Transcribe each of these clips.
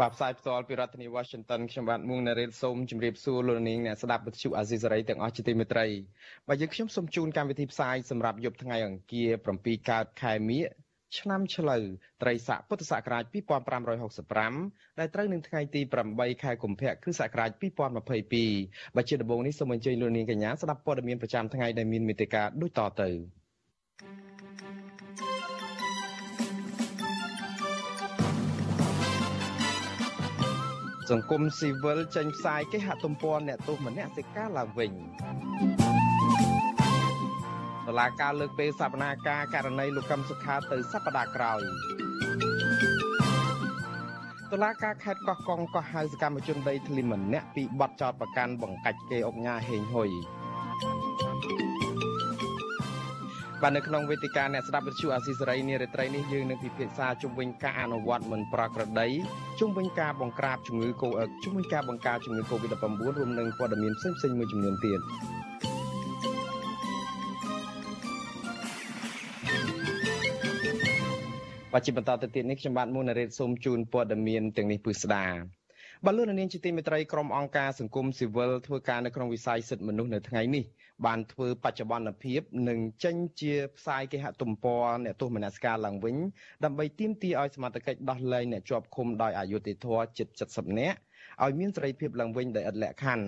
បាទផ្សាយផ្ទាល់ពីរដ្ឋធានី Washington ខ្ញុំបាទមួងណារ៉េតសូមជម្រាបសួរលោកនាងអ្នកស្ដាប់វិទ្យុអាស៊ីសេរីទាំងអស់ជាទីមេត្រីបាទយើងខ្ញុំសូមជូនកម្មវិធីផ្សាយសម្រាប់យប់ថ្ងៃអង្គារ7កើតខែមិញឆ្នាំឆ្លូវត្រីស័កពុទ្ធសករាជ2565ដែលត្រូវនឹងថ្ងៃទី8ខែកុម្ភៈគ្រិស្តសករាជ2022បើជាដំបូងនេះសូមអញ្ជើញលោកនាងកញ្ញាស្ដាប់ព័ត៌មានប្រចាំថ្ងៃដែលមានមេត្តាដូចតទៅ សង្គមស៊ីវិលចេញផ្សាយគេហទំព័រអ្នកទោសមនសិការឡើងវិញតឡាការលើកពេលសវនាការករណីលោកកឹមសុខាទៅសប្តាហ៍ក្រោយតឡាការខេត្តកោះកុងក៏ហៅសកម្មជនដីធ្លីម្នាក់ពីបទចោតប្រកាន់បង្កាច់គេអុកញ៉ាហេងហ៊ុយ បាទនៅក្នុងវេទិកាអ្នកស្ដាប់វិទ្យុអាស៊ីសេរីនារីត្រីនេះយើងនឹងពិភាក្សាជុំវិញការអនុវត្តមិនប្រក្រតីជុំវិញការបង្ក្រាបជំងឺកូអឹកជុំវិញការបង្ការជំងឺ Covid-19 រួមនឹងព័ត៌មានផ្សេងៗមួយចំនួនទៀតបាទជាបន្តទៅទៀតនេះខ្ញុំបាទមុនរ៉េតសូមជូនព័ត៌មានទាំងនេះពិស្ដា បាទលោកនាងជាទីមេត្រីក្រុមអង្គការសង្គមស៊ីវិលធ្វើការនៅក្នុងវិស័យសិទ្ធិមនុស្សនៅថ្ងៃនេះបានធ្វើបច្ចុប្បន្នភាពនិងចេញជាផ្សាយគេហទំព័រអ្នកទោសមនសិការឡើងវិញដើម្បីទាមទារឲ្យសមត្ថកិច្ចដោះលែងអ្នកជាប់ឃុំដោយអយុត្តិធម៌ជិត70នាក់ឲ្យមានសេរីភាពឡើងវិញដោយឥតលក្ខខណ្ឌ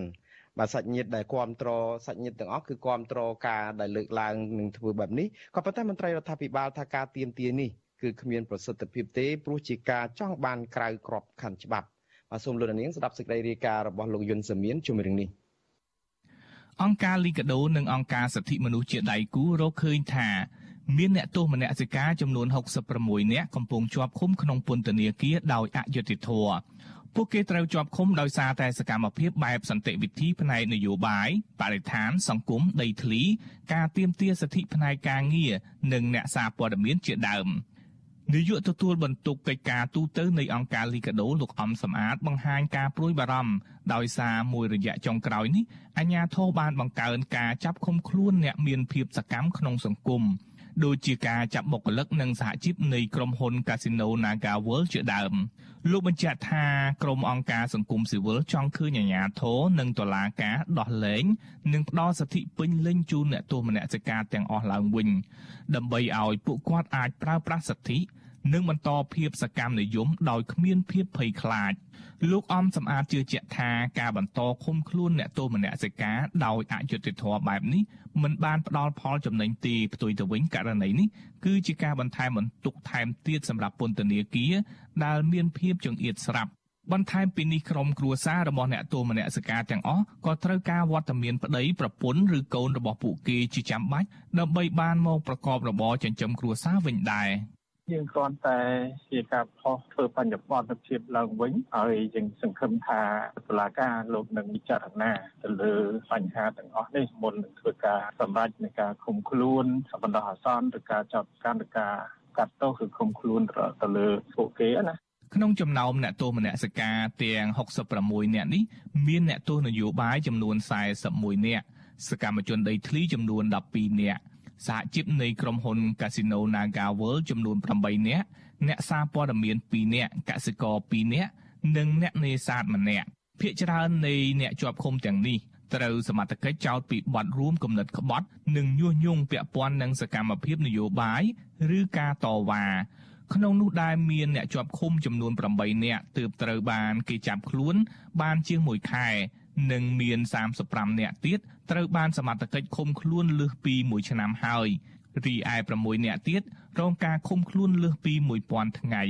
បាទសាច់ញាតិដែលគ្រប់គ្រងសាច់ញាតិទាំងអស់គឺគ្រប់គ្រងការដែលលើកឡើងនឹងធ្វើបែបនេះក៏ប៉ុន្តែមន្ត្រីរដ្ឋាភិបាលថាការទៀមទានេះគឺគ្មានប្រសិទ្ធភាពទេព្រោះជាការចង់បានក្រៅក្របខ័ណ្ឌច្បាប់ បាទសូមលោកនាងស្ដាប់សេចក្តីរាយការណ៍របស់លោកយុនសាមៀនជុំរឿងនេះអង្គការលីកាដូនិងអង្គការសិទ្ធិមនុស្សជាដៃគូរកឃើញថាមានអ្នកទោសមនសិការចំនួន66នាក់កំពុងជាប់ឃុំក្នុងពន្ធនាគារដោយអយុត្តិធម៌ពួកគេត្រូវជាប់ឃុំដោយសារតែសកម្មភាពបែបសន្តិវិធីផ្នែកនយោបាយបរិស្ថានសង្គមដីធ្លីការទាមទារសិទ្ធិផ្នែកការងារនិងអ្នកសារព័ត៌មានជាដើម។ នាយកទទួលបន្ទុកកិច្ចការទូតនៃអង្គការលីកាដូលោកអំសំអាតបង្ហាញការព្រួយបារម្ភដោយសារមួយរយៈចុងក្រោយនេះអាជ្ញាធរបានបង្កើនការចាប់ឃុំខ្លួនអ្នកមានភាពសកម្មក្នុងសង្គម ដូចជាការចាប់បុគ្គលិកនិងសហជីពនៃក្រុមហ៊ុន Casino Naga World ជាដើមលោកបញ្ជាក់ថាក្រុមអង្គការសង្គមស៊ីវិលចង់ឃើញអាជ្ញាធរនិងតុលាការដោះលែងនិងផ្ដល់សិទ្ធិពេញលេញជូនអ្នកទោសមនសិការទាំងអស់ឡើងវិញ ដើម្បីឲ្យពួកគាត់អាចប្រើប្រាស់សិទ្ធិនិងបន្តភាពសកម្មនិយមដោយគ្មានភាពភ័យខ្លាចលោកអំសំអាតជឿជាក់ថាការបន្តឃុំខ្លួនអ្នកទោសមនសិការដោយអយុត្តិធម៌បែបនេះ មិនបានផ្ដល់ផលចំណេញទេផ្ទុយទៅវិញករណីនេះគឺជាការបន្ថែមបន្ទុកថែមទៀតសម្រាប់ពន្ធនាគារដែលមានភាពចង្អៀតស្រាប់បន្ថែមពីនេះក្រុមគ្រួសាររបស់អ្នកទោសមនសិការទាំងអស់ក៏ត្រូវការវត្តមានប្តីប្រពន្ធឬកូនរបស់ពួកគេជាចាំបាច់ដើម្បីបានមកប្រកបរបរចិញ្ចឹមគ្រួសារវិញដែរ។ យើងគ្រាន់តែជាការផុសធ្វើបញ្ញត្តិភាពឡើងវិញហើយយើងសង្ឃឹមថាតុលាការលោកនឹងពិចារណាទៅលើបញ្ហាទាំងអស់នេះមុននឹងធ្វើការសម្រេចនៃការឃុំខ្លួនបណ្ដោះអាសន្នឬការចាត់ការឬការកាត់ទោសគឺឃុំខ្លួនទៅលើពួកគេណាក្នុងចំណោមអ្នកទោសមនសិការទាំង66នាក់នេះមានអ្នកទោសនយោបាយចំនួន41នាក់សកម្មជនដីធ្លីចំនួន12នាក់ សហជីពនៃក្រុមហ៊ុន Casino Naga World ចំនួន8នាក់អ្នកសារព័ត៌មាន2នាក់កសិករ2នាក់និងអ្នកនេសាទម្នាក់ភាគច្រើននៃអ្នកជាប់ឃុំទាំងនេះត្រូវសមត្ថកិច្ចចោទពីបទរួមគំនិតក្បត់និងញុះញង់ពាក់ព័ន្ធនឹងសកម្មភាពនយោបាយឬការតវ៉ាក្នុងនោះដែរមានអ្នកជាប់ឃុំចំនួន8នាក់ទើបត្រូវបានគេចាប់ខ្លួនបានជាង1ខែ និងមាន35នាក់ទៀតត្រូវបានសមត្ថកិច្ចឃុំខ្លួនលើសពី1ឆ្នាំហើយរីឯ6នាក់ទៀតរងការឃុំខ្លួនលើសពី1000ថ្ងៃ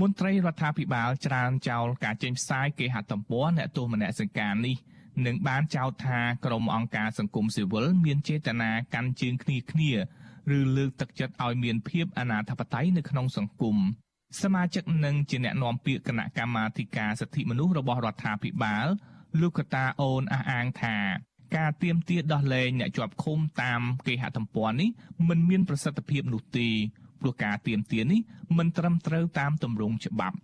មន្ត្រីរដ្ឋាភិបាលច្រានចោលការចេញផ្សាយគេហទំព័រអ្នកទោសមនសិការនេះនិងបានចោទថាក្រុមអង្គការសង្គមស៊ីវិលមានចេតនាកាន់ជើងគ្នាគ្នាឬលើកទឹកចិត្តឲ្យមានភាពអនាធបត័យនៅក្នុងសង្គមសមាជិកនិងជាអ្នកនាំពាក្យគណៈកម្មាធិការសិទ្ធិមនុស្សរបស់រដ្ឋាភិបាល លោកកតាអូនអះអាងថាការទៀមទាដោះលែងអ្នកជាប់ឃុំតាមគេហទំព័រនេះមិនមានប្រសិទ្ធភាពនោះទេព្រោះការទៀមទានេះមិនត្រឹមត្រូវតាមទម្រង់ច្បាប់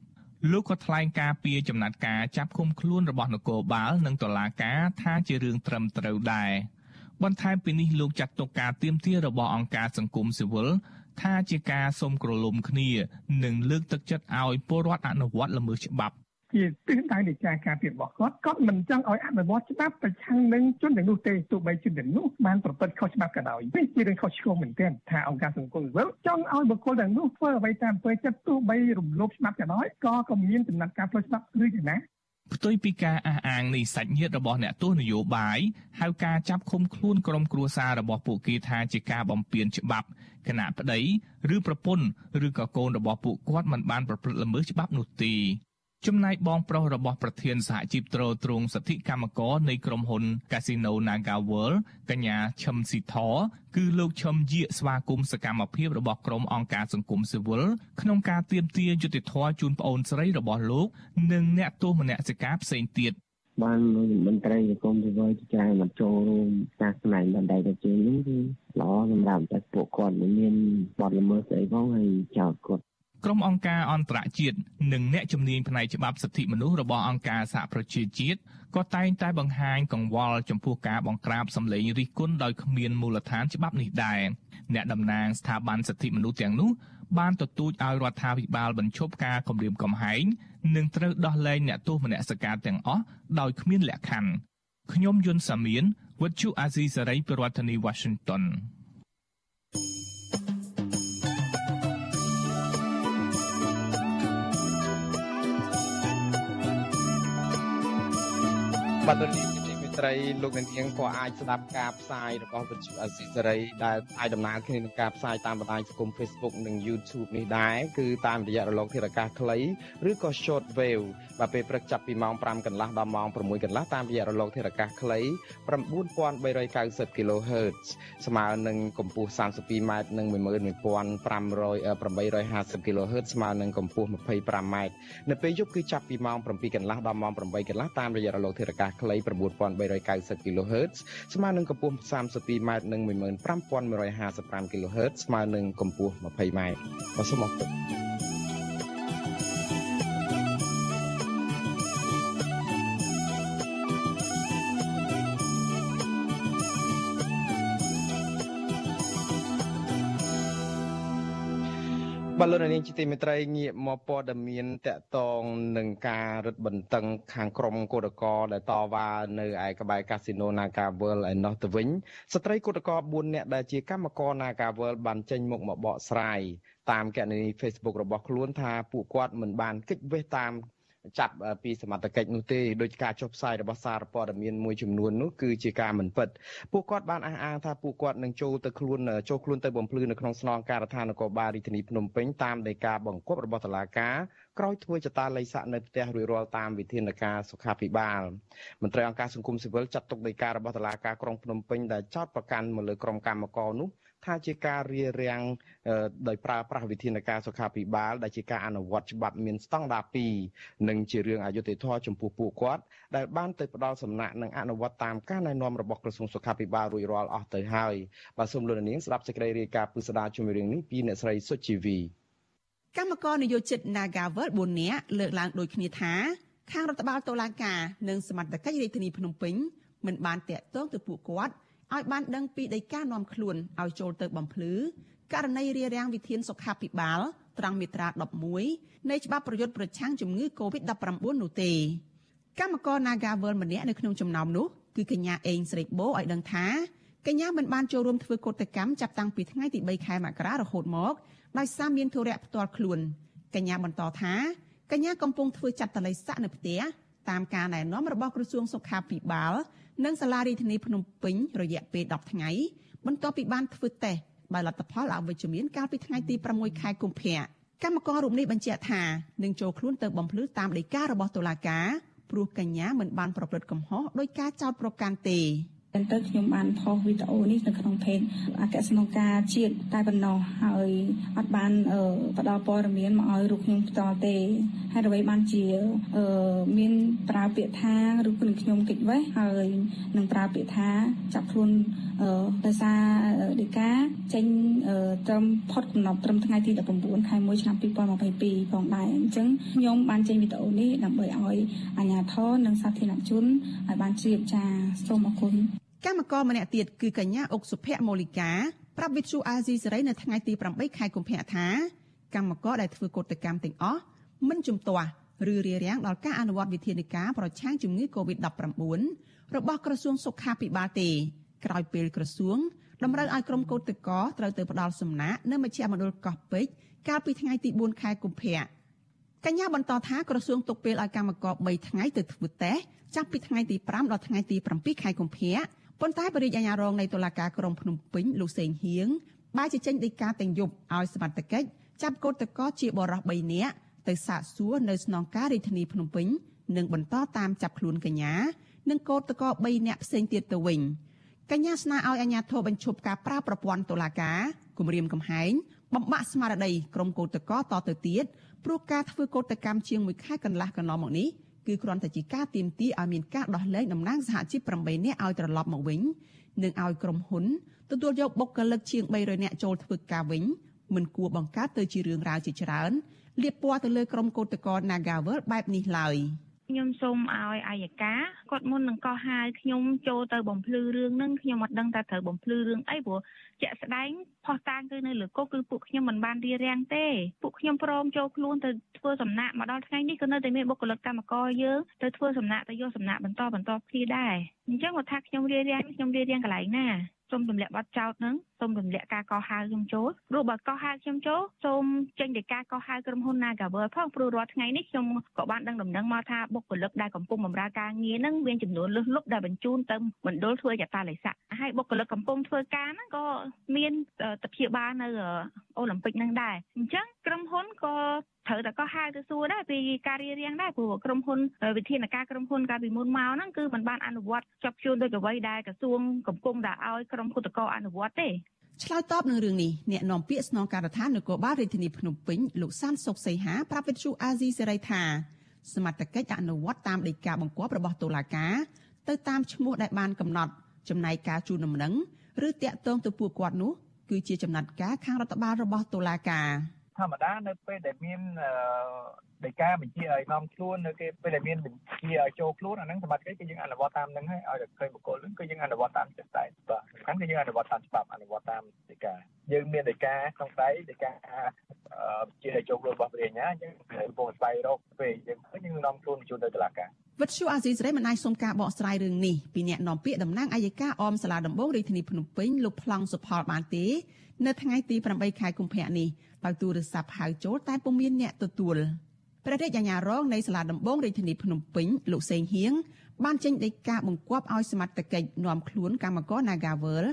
លោកក៏ថ្លែងការពីចំណាត់ការចាប់ឃុំខ្លួនរបស់នគរបាលនិងតុលាការថាជារឿងត្រឹមត្រូវដែរបន្ថែមពីនេះលោកចាត់ទុកការទៀមទារបស់អង្គការសង្គមស៊ីវិលថាជាការសុំក្រឡុំគ្នានិងលើកទឹកចិត្តឲ្យពលរដ្ឋអនុវត្តល្មើសច្បាប់ ជាទិសដៅនៃការការពាររបស់គាត់គាត់មិនចង់ឲ្យអនុវត្តច្បាប់ប្រឆាំងនឹងជនទាំងនោះទេទោះបីជនទាំងនោះបានប្រព្រឹត្តខុសច្បាប់ក៏ដោយនេះជារឿងខុសឆ្គងមែនទែនថាអង្គការសង្គមស៊ីវិលចង់ឲ្យបុគ្គលទាំងនោះធ្វើអ្វីតាមអំពើចិត្តទោះបីរំលោភច្បាប់ក៏ដោយក៏ក៏មានចំណាត់ការផ្លូវច្បាប់ឬយ៉ាងណាផ្ទុយពីការអះអាងនេះសាច់ញាតិរបស់អ្នកទោសនយោបាយហៅការចាប់ឃុំខ្លួនក្រុមគ្រួសាររបស់ពួកគេថាជាការបំពានច្បាប់គណៈប្តីឬប្រពន្ធឬក៏កូនរបស់ពួកគាត់មិនបានប្រព្រឹត្តល្មើសច្បាប់នោះទេ ចំណែកបងប្រុសរបស់ប្រធានសហជីពត្រួតត្រងសិទ្ធិកម្មករនៃក្រុមហ៊ុន Casino Naga World កញ្ញាឈឹមស៊ីធគឺលោកឈឹមយាកស្វាគមន៍សកម្មភាពរបស់ក្រុមអង្គការសង្គមស៊ីវិលក្នុងការទាមទារយុត្តិធម៌ជូនប្អូនស្រីរបស់លោក និងអ្នកទោសមនសិការផ្សេងទៀតបានមន្ត្រីសង្គមស៊ីវិលជាច្រើនមកចូលរួមការស្នើបណ្ដៃទៅជាងនេះគឺល្អសម្រាប់តែពួកគាត់មិនមានបទល្មើសស្អីផងហើយចោទគាត់ ក្រុមអង្គការអន្តរជាតិនិងអ្នកជំនាញផ្នែកច្បាប់សិទ្ធិមនុស្សរបស់អង្គការសហប្រជាជាតិក៏តែងតែបង្ហាញកង្វល់ចំពោះការបង្ក្រាបសម្លេងរិះគន់ដោយគ្មានមូលដ្ឋានច្បាប់នេះដែរអ្នកតំណាងស្ថាប័នសិទ្ធិមនុស្សទាំងនោះបានទទូចឲ្យរដ្ឋាភិបាលបញ្ឈប់ការគំរាមកំហែងនិងត្រូវដោះលែងអ្នកទោសមនសិការទាំងអស់ដោយគ្មានលក្ខខណ្ឌខ្ញុំយុនសាមៀនវិទ្យុអាស៊ីសេរីប្រធានាធិបតី Washington បាទលោកនាងជាមិត្តរីលោកនាងក៏អាចស្ដាប់ការផ្សាយរបស់វិទ្យុអស៊ីសេរីដែលអាចដំណើរគ្នានឹងការផ្សាយតាមបណ្ដាញសង្គម Facebook និង YouTube នេះដែរគឺតាមរយៈរលកធាតុអាកាសខ្លីឬក៏ Short Wave បាទពេលព្រឹកចាប់ពីម៉ោង5កន្លះដល់ម៉ោង6កន្លះតាមរយៈរលកធាតុអាកាសខ្លី9390 kHz ស្មើនឹងកម្ពស់ 32m និង11550 kHz ស្មើនឹងកម្ពស់ 25m នៅពេលយប់គឺចាប់ពីម៉ោង7កន្លះដល់ម៉ោង8កន្លះតាមរយៈរលកធាតុអាកាសខ្លី9390 kHz ស្មើនឹងកម្ពស់ 32m និង15155 kHz ស្មើនឹងកម្ពស់ 20m បាទសូមអរគុណ បាទលោកនាងជាទីមេត្រីងាកមកព័ត៌មានតកតងនឹងការរឹតបន្តឹងខាងក្រមគឧតកោដែលតវ៉ានៅឯក្បែរកាស៊ីណូ Naga World ឯណោះទៅវិញស្ត្រីគឧតកោ4នាក់ដែលជាកម្មករ Naga World បានចេញមុខមកបកស្រាយតាមគណនី Facebook របស់ខ្លួនថាពួកគាត់មិនបានគិតវេះតាម ចាប់ពីសមត្ថកិច្ចនោះទេដោយការចុះផ្សាយរបស់សារព័ត៌មានមួយចំនួននោះគឺជាការមិនពិតពួកគាត់បានអះអាងថាពួកគាត់នឹងចូលទៅខ្លួនចូលខ្លួនទៅបំភ្លឺនៅក្នុងស្នងការដ្ឋាននគរបាលរាជធានីភ្នំពេញតាមដីកាបង្គាប់របស់តុលាការក្រោយធ្វើចតាល័យស័កនៅផ្ទះរួចរាល់តាមវិធានការសុខាភិបាលមន្ត្រីអង្គការសង្គមស៊ីវិលចាត់ទុកដីការបស់តុលាការក្រុងភ្នំពេញដែលចោទប្រកាន់មកលើក្រុមកម្មករនោះ ថាជាការរារាំងដោយប្រើប្រាស់វិធានការសុខាភិបាលដែលជាការអនុវត្តច្បាប់មានស្តង់ដារ2និងជារឿងអយុត្តិធម៌ចំពោះពួកគាត់ដែលបានទៅផ្ដល់សំណាក់និងអនុវត្តតាមការណែនាំរបស់ក្រសួងសុខាភិបាលរួចរាល់អស់ទៅហើយបាទសូមលោកនាងស្ដាប់សេចក្តីរាយការណ៍ពិស្ដារជំរឿងនេះពីអ្នកស្រីសុជីវីកម្មករនយោជិត Nagavel 4នាក់លើកឡើងដូចគ្នាថា ខាងរដ្ឋបាលតុលាការនិងសមត្ថកិច្ចរាជធានីភ្នំពេញមិនបានតាក់ទងទៅពួកគាត់ ឲ្យបានដឹងពីដីកានាំខ្លួនឲ្យចូលទៅបំភ្លឺករណីរារាំងវិធានសុខាភិបាលត្រង់មាត្រា11នៃច្បាប់ប្រយុទ្ធប្រឆាំងជំងឺ Covid-19 នោះទេកម្មករ Nagavel ម្នាក់នៅក្នុងចំណោមនោះគឺកញ្ញាអេងស្រីបូឲ្យដឹងថាកញ្ញាមិនបានចូលរួមធ្វើកោតកម្មចាប់តាំងពីថ្ងៃទី3ខែមករារហូតមកដោយសារមានធុរៈផ្ទាល់ខ្លួនកញ្ញាបន្តថាកញ្ញាកំពុងធ្វើចាត់តល័យស័កនៅផ្ទះតាមការណែនាំរបស់ក្រសួងសុខាភិបាល និងសាលារដ្ឋាភិបាលភ្នំពេញរយៈពេល10ថ្ងៃបន្ទាប់ពីបានធ្វើតេស្តដោយលទ្ធផលអវិជ្ជមានកាលពីថ្ងៃទី6ខែកុម្ភៈកម្មកររូបនេះបញ្ជាក់ថានឹងចូលខ្លួនទៅបំភ្លឺតាមដីការបស់តុលាការព្រោះកញ្ញាមិនបានប្រព្រឹត្តកំហុសដោយការចោទប្រកាន់ទេ ចឹងទៅខ្ញុំបានផុសវីដេអូនេះនៅក្នុងเพจអគ្គស្នងការជាតិតែប៉ុណ្ណោះហើយអត់បានផ្ដល់ព័ត៌មានមកឲ្យរូបខ្ញុំផ្ទាល់ទេហើយអ្វីបានជាមានប្រើពាក្យថាឬគឺខ្ញុំកិច្ចវេះហើយនឹងប្រើពាក្យថាចាប់ខ្លួនដោយសារដីកាចេញត្រឹមផុតកំណត់ត្រឹមថ្ងៃទី19ខែ1ឆ្នាំ2022ផងដែរអញ្ចឹងខ្ញុំបានចេញវីដេអូនេះដើម្បីឲ្យអាជ្ញាធរនិងសាធារណជនឲ្យបានជ្រាបចាសូមអរគុណ កម្មករម្នាក់ទៀតគឺកញ្ញាអុកសុភ័ក្រមូលីកាប្រាប់វិទ្យុអាស៊ីសេរីនៅថ្ងៃទី8ខែកុម្ភៈថាកម្មករដែលធ្វើកោតកម្មទាំងអស់មិនជំទាស់ឬរារាំងដល់ការអនុវត្តវិធានការប្រឆាំងជំងឺ Covid-19 របស់ក្រសួងសុខាភិបាលទេក្រោយពេលក្រសួងតម្រូវឲ្យក្រុមកោតតកត្រូវទៅផ្ដាល់សំណាក់នៅមជ្ឈមណ្ឌលកោះពេជ្រកាលពីថ្ងៃទី4ខែកុម្ភៈកញ្ញាបន្តថាក្រសួងទុកពេលឲ្យកម្មករ3ថ្ងៃទៅធ្វើតេស្តចាប់ពីថ្ងៃទី5ដល់ថ្ងៃទី7ខែកុម្ភៈ ប៉ុន្តែបរិយាអាជ្ញារងនៃតុលាការក្រុងភ្នំពេញលោកសេងហៀងបានជជែកដីកាទាំងយប់ឲ្យសមត្ថកិច្ចចាប់កោតតកជាបរិស3នាក់ទៅសាកសួរនៅស្នងការរាជធានីភ្នំពេញនិងបន្តតាមចាប់ខ្លួនកញ្ញានិងកោតតក3នាក់ផ្សេងទៀតទៅវិញកញ្ញាស្នើឲ្យអាជ្ញាធរបញ្ឈប់ការប្រើប្រព័ន្ធតុលាការគម្រាមកំហែងបំបាក់ស្មារតីក្រុមកោតតកតទៅទៀតព្រោះការធ្វើកោតកម្មជាងមួយខែកន្លះកន្លងមកនេះ គឺគ្រាន់តែជាការទៀមទីឲ្យមានការដោះលែងតំណាងសហជីព8នាក់ឲ្យត្រឡប់មកវិញនិងឲ្យក្រុមហ៊ុនទទួលយកបុគ្គលិកជាង300នាក់ចូលធ្វើការវិញមិនគួរបង្កើតទៅជារឿងរ៉ាវជាច្រើនលៀបពណ៌ទៅលើក្រុមកោតក្រ Nagavel បែបនេះឡើយ ខ្ញុំសូមឲ្យអាយកាគាត់មុននឹងកោះហៅខ្ញុំចូលទៅបំភ្លឺរឿងហ្នឹងខ្ញុំអត់ដឹងថាត្រូវបំភ្លឺរឿងអីព្រោះជាក់ស្ដែងផុសតាងគឺនៅលើគុកគឺពួកខ្ញុំមិនបានរៀបរៀងទេពួកខ្ញុំព្រមចូលខ្លួនទៅធ្វើសំណាក់មកដល់ថ្ងៃនេះក៏នៅតែមានបុគ្គលិកកម្មករយើងទៅធ្វើសំណាក់ទៅយកសំណាក់បន្តបន្តគ្នាដែរអញ្ចឹងគាត់ថាខ្ញុំរៀបរៀងខ្ញុំរៀបរៀងកន្លែងណា សូមទម្លាក់ប័ណ្ណចោតនឹងសូមទម្លាក់ការកោះហៅខ្ញុំចូលព្រោះបើកោះហៅខ្ញុំចូលសូមចេញពីការកោះហៅក្រុមហ៊ុន Nagavel ផងព្រោះរាល់ថ្ងៃនេះខ្ញុំក៏បានដឹងដំណឹងមកថាបុគ្គលិកដែលកំពុងបម្រើការងារនឹងមានចំនួនលើសលប់ដែលបញ្ជូនទៅមណ្ឌលធ្វើយតាលិស័កហើយបុគ្គលិកកំពុងធ្វើការហ្នឹងក៏មានតព្យាបាលនៅអូឡ িম্প ិកនឹងដែរអញ្ចឹងក្រុមហ៊ុនក៏ ត្រូវតែក៏ហៅទៅសួរដែរពីការរៀបរៀងដែរព្រោះក្រុមហ៊ុនវិធានការក្រុមហ៊ុនកាលពីមុនមកហ្នឹងគឺมันបានអនុវត្តជាប់ជួនដោយអ្វីដែលក្រសួងកំពុងតែឲ្យក្រុមគុតកោអនុវត្តទេឆ្លើយតបនឹងរឿងនេះអ្នកនាំពាក្យស្នងការដ្ឋាននគរបាលរាជធានីភ្នំពេញលោកសានសុកសីហាប្រាប់វិទ្យុអាស៊ីសេរីថាសមត្ថកិច្ចអនុវត្តតាមដីកាបង្គាប់របស់តុលាការទៅតាមឈ្មោះដែលបានកំណត់ចំណែកការជូនដំណឹងឬតាក់ទងទៅពួកគាត់នោះគឺជាចំណាត់ការខាងរដ្ឋបាលរបស់តុលាការ ធម្មតានៅពេលដែលមានដីកាបញ្ជាឲ្យនាំខ្លួននៅគេពេលដែលមានបញ្ជាឲ្យចូលខ្លួនអាហ្នឹងសមត្ថកិច្ចគឺយើងអនុវត្តតាមហ្នឹងហើយឲ្យតែឃើញបុគ្គលហ្នឹងគឺយើងអនុវត្តតាមចិត្តតែបាទសំខាន់គឺយើងអនុវត្តតាមច្បាប់អនុវត្តតាមដីកាយើងមានដីកាក្នុងដៃដីកាជាឲ្យចូលខ្លួនរបស់ព្រះញ្ញាយើងកំពុងស្វែងរកពេលយើងឃើញយើងនាំខ្លួនបញ្ជូនទៅតុលាការវិទ្យុអាស៊ីសេរីមិនអាចសុំការបកស្រាយរឿងនេះពីអ្នកនាំពាក្យតំណាងអัยការអមសាលាដំបងរាជធានីភ្នំពេញលោកប្លង់សុផលបានទេ នៅថ្ងៃទី8ខែកុម្ភៈនេះដោយទូរស័ព្ទហៅចូលតែពុំមានអ្នកទទួលព្រះរាជអាជ្ញារងនៃសាលាដំបងរាជធានីភ្នំពេញលោកសេងហៀងបានចេញដីកាបង្គាប់ឲ្យសមត្ថកិច្ចនាំខ្លួនកម្មករ Nagavel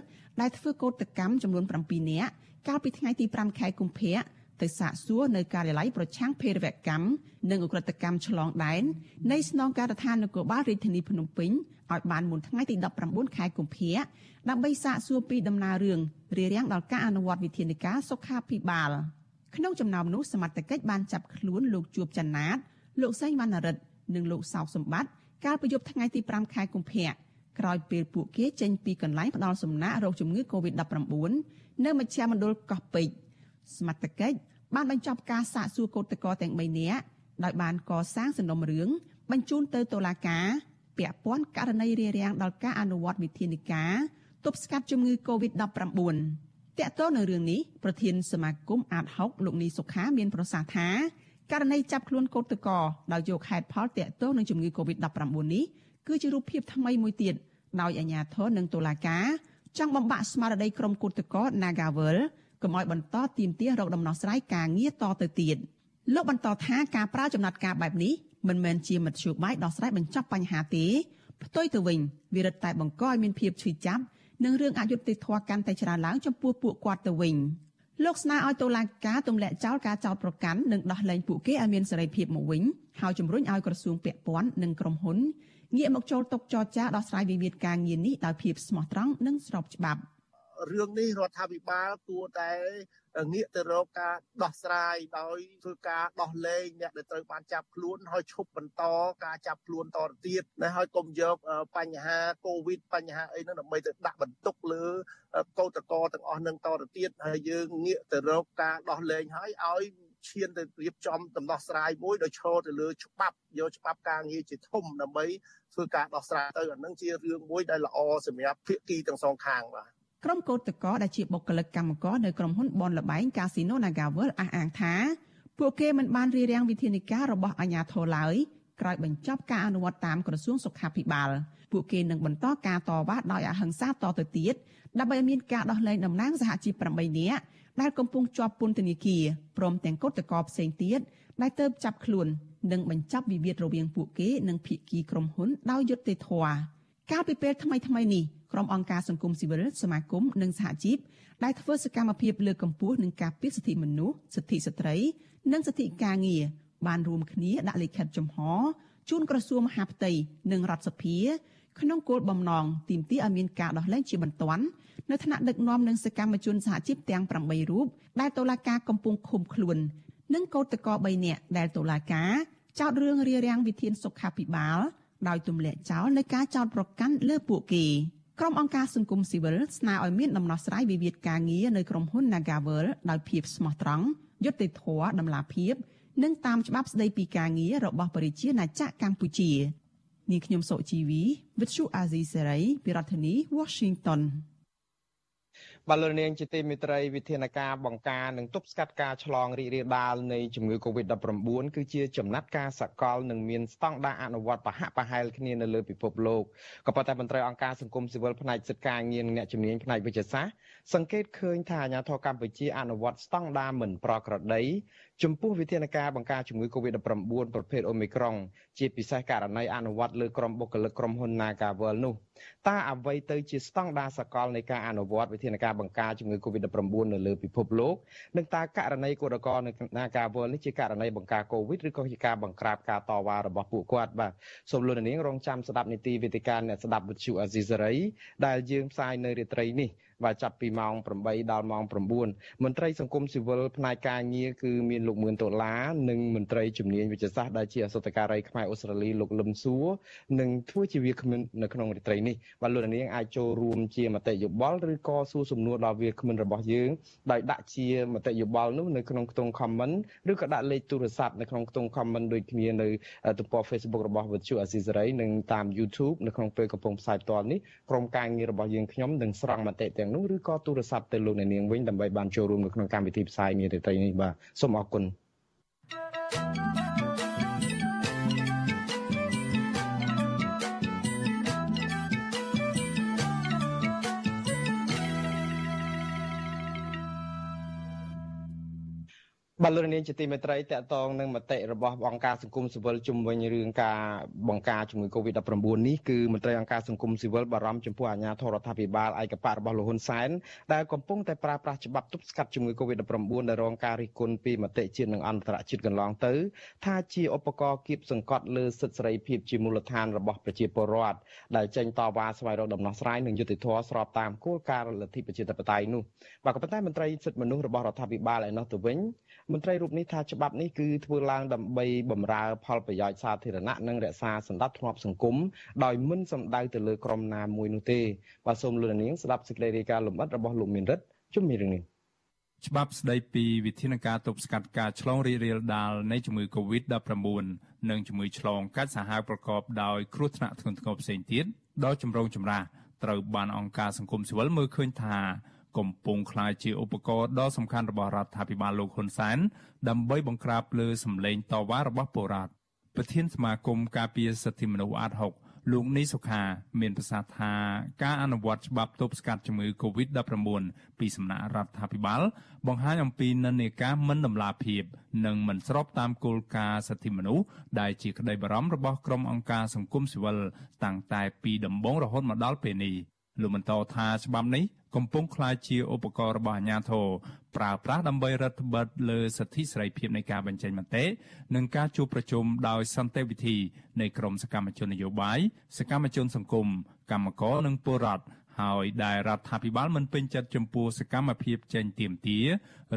ដែលធ្វើកោតកម្មចំនួន7នាក់កាលពីថ្ងៃទី5ខែកុម្ភៈទៅសាកសួរនៅការិយាល័យប្រឆាំងភេរវកម្មនិងអ ுக ្រិតកម្មឆ្លងដែននៃស្នងការដ្ឋាននគរបាលរាជធានីភ្នំពេញ ឲ្យបានមុនថ្ងៃទី19ខែកុម្ភៈដើម្បីសាកសួរពីដំណើររឿងរារាំងដល់ការអនុវត្តវិធានការសុខាភិបាលក្នុងចំណោមនោះសមត្ថកិច្ចបានចាប់ខ្លួនលោកជួបចន្ទាតលោកសេងវណ្ណរិទ្ធនិងលោកសោកសម្បត្តិកាលពីយប់ថ្ងៃទី5ខែកុម្ភៈក្រោយពេលពួកគេចេញពីកន្លែងផ្ដល់សំណាក់រោគជំងឺ Covid-19 នៅមជ្ឈមណ្ឌលកោះពេជ្រសមត្ថកិច្ចបានបញ្ចប់ការសាកសួរកោតក្រទាំង3នាក់ដោយបានកសាងសំណុំរឿងបញ្ជូនទៅតុលាការ ពាក់ព័ន្ធករណីរារាំងដល់ការអនុវត្តវិធានការទប់ស្កាត់ជំងឺ Covid-19 តាក់ទងនឹងរឿងនេះប្រធានសមាគមអាត6លោកនីសុខាមានប្រសាសន៍ថាករណីចាប់ខ្លួនកោតក្រដោយយកហេតុផលតាក់ទងនឹងជំងឺ Covid-19 នេះគឺជារូបភាពថ្មីមួយទៀតដោយអាជ្ញាធរនិងតុលាការចង់បំបាក់ស្មារតីក្រុមកោតក្រ Nagavel កុំឲ្យបន្តទៀមទារោគដំណោះស្រាយការងារតទៅទៀតលោកបន្តថាការប្រើចំណាត់ការបែបនេះ មិនមែនជាមធ្យោបាយដោះស្រាយបញ្ចប់បញ្ហាទេផ្ទុយទៅវិញវារឹតតែបង្កឲ្យមានភាពឈឺចាប់និងរឿងអយុត្តិធម៌កាន់តែច្រើនឡើងចំពោះពួកគាត់ទៅវិញលោកស្នើឲ្យតុលាការទម្លាក់ចោលការចោទប្រកាន់និងដោះលែងពួកគេឲ្យមានសេរីភាពមកវិញហើយជំរុញឲ្យក្រសួងពាក់ព័ន្ធនិងក្រុមហ៊ុនងាកមកចូលតុចរចាដោះស្រាយវិវាទការងារនេះដោយភាពស្មោះត្រង់និងស្របច្បាប់ រឿងនេះរដ្ឋាភិបាលគួរតែងាកទៅរកការដោះស្រាយដោយធ្វើការដោះលែងអ្នកដែលត្រូវបានចាប់ខ្លួនហើយឈប់បន្តការចាប់ខ្លួនតទៅទៀតណាហើយកុំយកបញ្ហាកូវីដបញ្ហាអីហ្នឹងដើម្បីទៅដាក់បន្ទុកលើកោតកតទាំងអស់នឹងតទៅទៀតហើយយើងងាកទៅរកការដោះលែងហើយឲ្យឈានទៅរៀបចំដំណោះស្រាយមួយដោយឈរទៅលើច្បាប់យកច្បាប់ការងារជាធំដើម្បីធ្វើការដោះស្រាយទៅអានឹងជារឿងមួយដែលល្អសម្រាប់ភាគីទាំងសងខាងបាទ ក្រុមកោតតកដែលជាបុគ្គលិកកម្មករនៅក្រុមហ៊ុនបនលបែងកាស៊ីណូ Nagavel អះអាងថាពួកគេមិនបានរៀបរៀងវិធានការរបស់អាជ្ញាធរឡើយក្រោយបញ្ចប់ការអនុវត្តតាមក្រសួងសុខាភិបាលពួកគេនឹងបន្តការតវ៉ាដោយអហិង្សាតទៅទៀតដើម្បីឲ្យមានការដោះលែងតំណាងសហជីព8នាក់ដែលកំពុងជាប់ពន្ធនាគារព្រមទាំងកុតកោផ្សេងទៀតដែលទៅចាប់ខ្លួននិងបញ្ចប់វិវាទរវាងពួកគេនិងភាគីក្រុមហ៊ុនដោយយុត្តិធម៌កាលពីពេលថ្មីថ្មីនេះ ក្រុមអង្គការសង្គមស៊ីវិលសមាគមនិងសហជីពដែលធ្វើសកម្មភាពលើកកម្ពស់និងការពារសិទ្ធិមនុស្សសិទ្ធិស្ត្រី និងសិទ្ធិការងារបានរួមគ្នាដាក់លិខិតចំហជូនក្រសួងមហាផ្ទៃនិងរដ្ឋសភាក្នុងគោលបំណងទាមទារឲ្យមានការដោះលែងជាបន្ទាន់នៅថ្នាក់ដឹកនាំនិងសកម្មជនសហជីពទាំង8រូបដែលតុលាការកំពុងឃុំខ្លួន និងកោតក្រ3នាក់ដែលតុលាការចោទរឿងរារាំងវិធានសុខាភិបាលដោយទម្លាក់ចោលនៃការចោទប្រកាន់លើពួកគេ ក្រុមអង្គការសង្គមស៊ីវិលស្នើឲ្យមានដំណោះស្រាយវិវាទការងារនៅក្រុមហ៊ុន Nagavel ដោយភាពស្មោះត្រង់យុត្តិធម៌តម្លាភាព និងតាមច្បាប់ស្តីពីការងាររបស់ប្រជាណាចក្រកម្ពុជានាងខ្ញុំសុជីវីវិទ្យុអាស៊ីសេរីពីរដ្ឋធានី Washington បាទលោកនាងជាទីមេត្រីវិធានការបង្ការនិងទប់ស្កាត់ការឆ្លងរីករាលដាលនៃជំងឺ Covid-19 គឺជាចំណាត់ការសកលនិងមានស្តង់ដារអនុវត្តប្រហាក់ប្រហែលគ្នានៅលើពិភពលោកក៏ប៉ុន្តែមន្ត្រីអង្គការសង្គមស៊ីវិលផ្នែកសិទ្ធិការងារនិងអ្នកជំនាញផ្នែកវិទ្យាសាស្ត្រសង្កេតឃើញថាអាជ្ញាធរកម្ពុជាអនុវត្តស្តង់ដារមិនប្រក្រតីចំពោះវិធានការបង្ការជំងឺ Covid-19 ប្រភេទ Omicron ជាពិសេសករណីអនុវត្តលើក្រុមបុគ្គលិកក្រុមហ៊ុន Nagavel នោះតើអ្វីទៅជាស្តង់ដារសកលនៃការអនុវត្តវិធានការបង្ការជំងឺ Covid-19 នៅលើពិភពលោកនិងតើករណីគឧតកោនៅ Nagavel នេះជាករណីបង្ការ Covid ឬក៏ជាការបង្ក្រាបការតវ៉ារបស់ពួកគាត់បាទសូមលោកនាងរងចាំស្ដាប់នីតិវេទិកាអ្នកស្ដាប់វិទ្យុអាស៊ីសេរីដែលយើងផ្សាយនៅរាត្រីនេះ បាទចាប់ពីម៉ោង8ដល់ម៉ោង9មន្ត្រីសង្គមស៊ីវិលផ្នែកការងារគឺមានលោកមឿនដុល្លារនិងមន្ត្រីជំនាញវិទ្យាសាស្ត្រដែលជាអសតការីខ្មែរអូស្ត្រាលីលោកលឹមសួរនិងធ្វើជាវាគ្មិននៅក្នុងរាត្រីនេះបាទលោកនាងអាចចូលរួមជាមតិយោបល់ឬក៏សួរសំណួរដល់វាគ្មិនរបស់យើងដោយដាក់ជាមតិយោបល់នោះនៅក្នុងខ្ទង់ comment ឬក៏ដាក់លេខទូរស័ព្ទនៅក្នុងខ្ទង់ comment ដូចគ្នានៅទំព័រ Facebook របស់វិទ្យុអាស៊ីសេរីនិងតាម YouTube នៅក្នុងពេលកំពុងផ្សាយផ្ទាល់នេះក្រុមការងាររបស់យើងខ្ញុំនឹងស្រង់មតិទាំងនោះឬក៏ទូរស័ព្ទទៅលោកអ្នកនាងវិញដើម្បីបានចូលរួមនៅក្នុងកម្មវិធីផ្សាយនារីត្រីនេះបាទសូមអរគុណ thank you បាទលោកនាងជាទីមេត្រីតកតងនឹងមតិរបស់អង្គការសង្គមស៊ីវិលជំវិញរឿងការបង្ការជំងឺ Covid-19 នេះគឺមន្ត្រីអង្គការសង្គមស៊ីវិលបារម្ភចំពោះអាជ្ញាធររដ្ឋាភិបាលឯកបៈរបស់លោកហ៊ុនសែនដែលកំពុងតែប្រើប្រាស់ច្បាប់ទប់ស្កាត់ជំងឺ Covid-19 ដែលរងការរិះគន់ពីមតិជាតិនិងអន្តរជាតិកន្លងទៅថាជាឧបករណ៍គៀបសង្កត់លើសិទ្ធិសេរីភាពជាមូលដ្ឋានរបស់ប្រជាពលរដ្ឋដែលចេញតវ៉ាស្វែងរកដំណោះស្រាយនិងយុត្តិធម៌ស្របតាមគោលការណ៍លទ្ធិប្រជាធិបតេយ្យនោះបាទក៏ប៉ុន្តែមន្ត្រីសិទ្ធិមនុស្សរបស់រដ្ឋាភិបាលឯនោះទៅវិញមន្ត្រីរូបនេះថាច្បាប់នេះគឺធ្វើឡើងដើម្បីបម្រើផលប្រយោជន៍សាធារណៈនិងរក្សាសន្តិភាពសង្គមដោយមិនសំដៅទៅលើក្រុមណាមួយនោះទេបាទសូមលោកនាងស្ដាប់សេចក្តីរាយការណ៍លម្អិតរបស់លោកមានរិទ្ធជុំមានរឿងនេះច្បាប់ស្តីពីវិធានការទប់ស្កាត់ការឆ្លងរីករាលដាលនៃជំងឺ Covid-19 និងជំងឺឆ្លងកាត់សាហាវប្រកបដោយគ្រោះថ្នាក់ធ្ងន់ធ្ងរផ្សេងទៀតដ៏ចម្រូងចម្រាសត្រូវបានអង្គការសង្គមស៊ីវិលមើលឃើញថា កំពុងក្លាយជាឧបករណ៍ដ៏សំខាន់របស់រដ្ឋាភិបាលលោកហ៊ុនសែនដើម្បីបង្ក្រាបលើសម្លេងតវ៉ារបស់ពលរដ្ឋប្រធានសមាគមការពារសិទ្ធិមនុស្សអាត6លោកនីសុខាមានប្រសាសន៍ថាការអនុវត្តច្បាប់ទប់ស្កាត់ជំងឺ Covid-19 ពីសំណាក់រដ្ឋាភិបាលបង្ហាញអំពីនិន្នាការមិនដំណាភាព និងមិនស្របតាមគោលការណ៍សិទ្ធិមនុស្សដែលជាក្តីបារម្ភរបស់ក្រុមអង្គការសង្គមស៊ីវិលតាំងតែពីដំបូងរហូតមកដល់ពេលនេះ លោកបន្តថាច្បាប់នេះកំពុងក្លាយជាឧបករណ៍របស់អាជ្ញាធរប្រើប្រាស់ដើម្បីរដ្ឋបិទលើសិទ្ធិសេរីភាពនៃការបញ្ចេញមតិនិងការជួបប្រជុំដោយសន្តិវិធីនៃក្រមសកម្មជននយោបាយសកម្មជនសង្គមកម្មករនិងពលរដ្ឋហើយដែលរដ្ឋាភិបាលមិនពេញចិត្តចំពោះសកម្មភាពចេញទៀមទា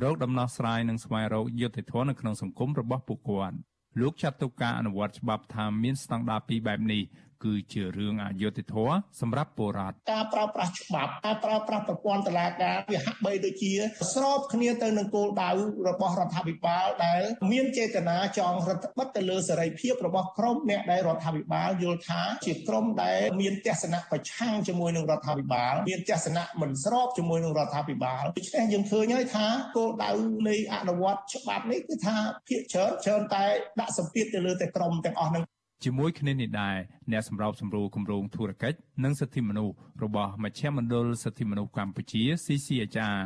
រោគដំណោះស្រាយនិងស្វែងរកយុត្តិធម៌នៅក្នុងសង្គមរបស់ពួកគាត់លោកចាត់ទុកការអនុវត្តច្បាប់ថាមានស្តង់ដារពីរបែបនេះ គឺជារឿងអយុត្តិធម៌សម្រាប់ពលរដ្ឋការប្រើប្រាស់ច្បាប់ការប្រើប្រាស់ប្រព័ន្ធតុលាការវាហាក់បីដូចជា ស្របគ្នាទៅនឹងគោលដៅរបស់រដ្ឋាភិបាលដែលមានចេតនាចង់រដ្ឋបិទទៅលើសេរីភាពរបស់ក្រុមអ្នកដែលរដ្ឋាភិបាលយល់ថាជាក្រុមដែលមានទស្សនៈប្រឆាំងជាមួយនឹងរដ្ឋាភិបាលមានទស្សនៈមិនស្របជាមួយនឹងរដ្ឋាភិបាលដូច្នេះយើងឃើញហើយថាគោលដៅនៃអនុវត្តច្បាប់នេះគឺថាភាគច្រើនច្រើនតែដាក់សម្ពាធទៅលើតែក្រុមទាំងអស់នឹង ជាមួយគ្នានេះដែរអ្នកសម្របសម្រួលគម្រោងធុរកិច្ចនិងសិទ្ធិមនុស្សរបស់មជ្ឈមណ្ឌលសិទ្ធិមនុស្សកម្ពុជា CCHR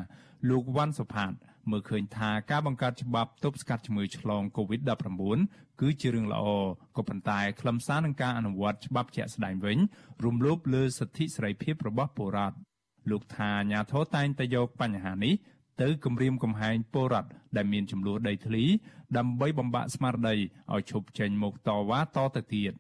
លោកវ៉ាន់សុផាតមើលឃើញថាការបង្កើតច្បាប់ទប់ស្កាត់ជំងឺឆ្លង COVID-19 គឺជារឿងល្អក៏ប៉ុន្តែខ្លឹមសារនឹងការអនុវត្តច្បាប់ជាក់ស្ដែងវិញរំលោភលើសិទ្ធិសេរីភាពរបស់ពលរដ្ឋលោកថាអាញាធរតែងតែយកបញ្ហានេះ ទៅគម្រាមកំហែងពលរដ្ឋដែលមានចំនួនដីធ្លី ដើម្បីបំបាក់ស្មារតីឲ្យឈប់ចេញមកតវ៉ាតទៅទៀត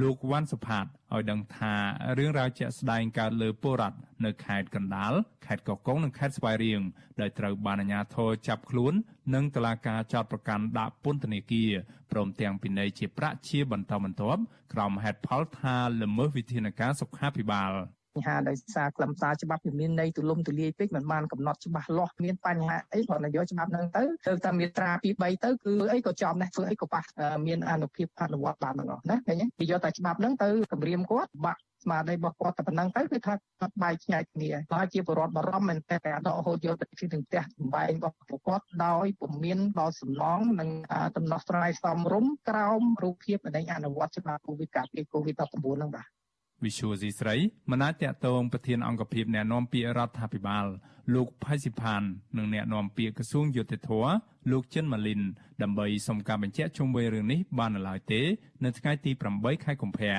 លោកវ៉ាន់សុផាតឲ្យដឹងថារឿងរ៉ាវជាក់ស្ដែងកើតលើពលរដ្ឋនៅខេត្តកណ្ដាលខេត្តកោះកុងនិងខេត្តស្វាយរៀងដែលត្រូវបានអាជ្ញាធរចាប់ខ្លួន និងតុលាការចោទប្រកាន់ដាក់ពន្ធនាគារព្រមទាំងពិន័យជាប្រាក់ជាបន្តបន្ទាប់ក្រោមហេតុផលថាល្មើសវិធានការសុខាភិបាលប ញ្ហាដោយសារខ្លឹមសារច្បាប់វាមានន័យទូលំទូលាយពេកមិនបានកំណត់ច្បាស់លាស់មានបញ្ហាអីគាត់នយោច្បាប់ហ្នឹងទៅទៅតែមាត្រា2 3ទៅគឺអីក៏ចំដែរធ្វើអីក៏ប៉ះមានអនុភាពអនុវត្តបានទាំងអស់ណាឃើញទេគេយកតែច្បាប់ហ្នឹងទៅគម្រាមគាត់បាក់ស្មារតីរបស់គាត់តែប៉ុណ្្នឹងទៅគឺថាគាត់បែកឆ្ងាយគ្នាហើយជាបរិវត្តបារម្ភមែនតែដករហូតយកទៅទីនឹងផ្ទះចំបែងរបស់ពួកគាត់ដោយពុំមានដល់សំណងនិងដំណោះស្រាយសមរម្យក្រោមរូបភាពនៃអនុវត្តច្បាប់កូវីដការពារកូវីដ19 ហ្នឹងបាទ វិសុយស៊ីស្រីមិនអាចតតងប្រធានអង្គភិបអ្នកណែនាំពាក្យរដ្ឋាភិបាលលោកផៃស៊ីផាននិងអ្នកណែនាំពាក្យក្រសួងយុតិធធលោកចិនម៉ាលីនដើម្បីសុំការបញ្ជាក់ជុំវិញរឿងនេះបាននៅឡើយទេ នៅថ្ងៃទី8ខែកុម្ភៈ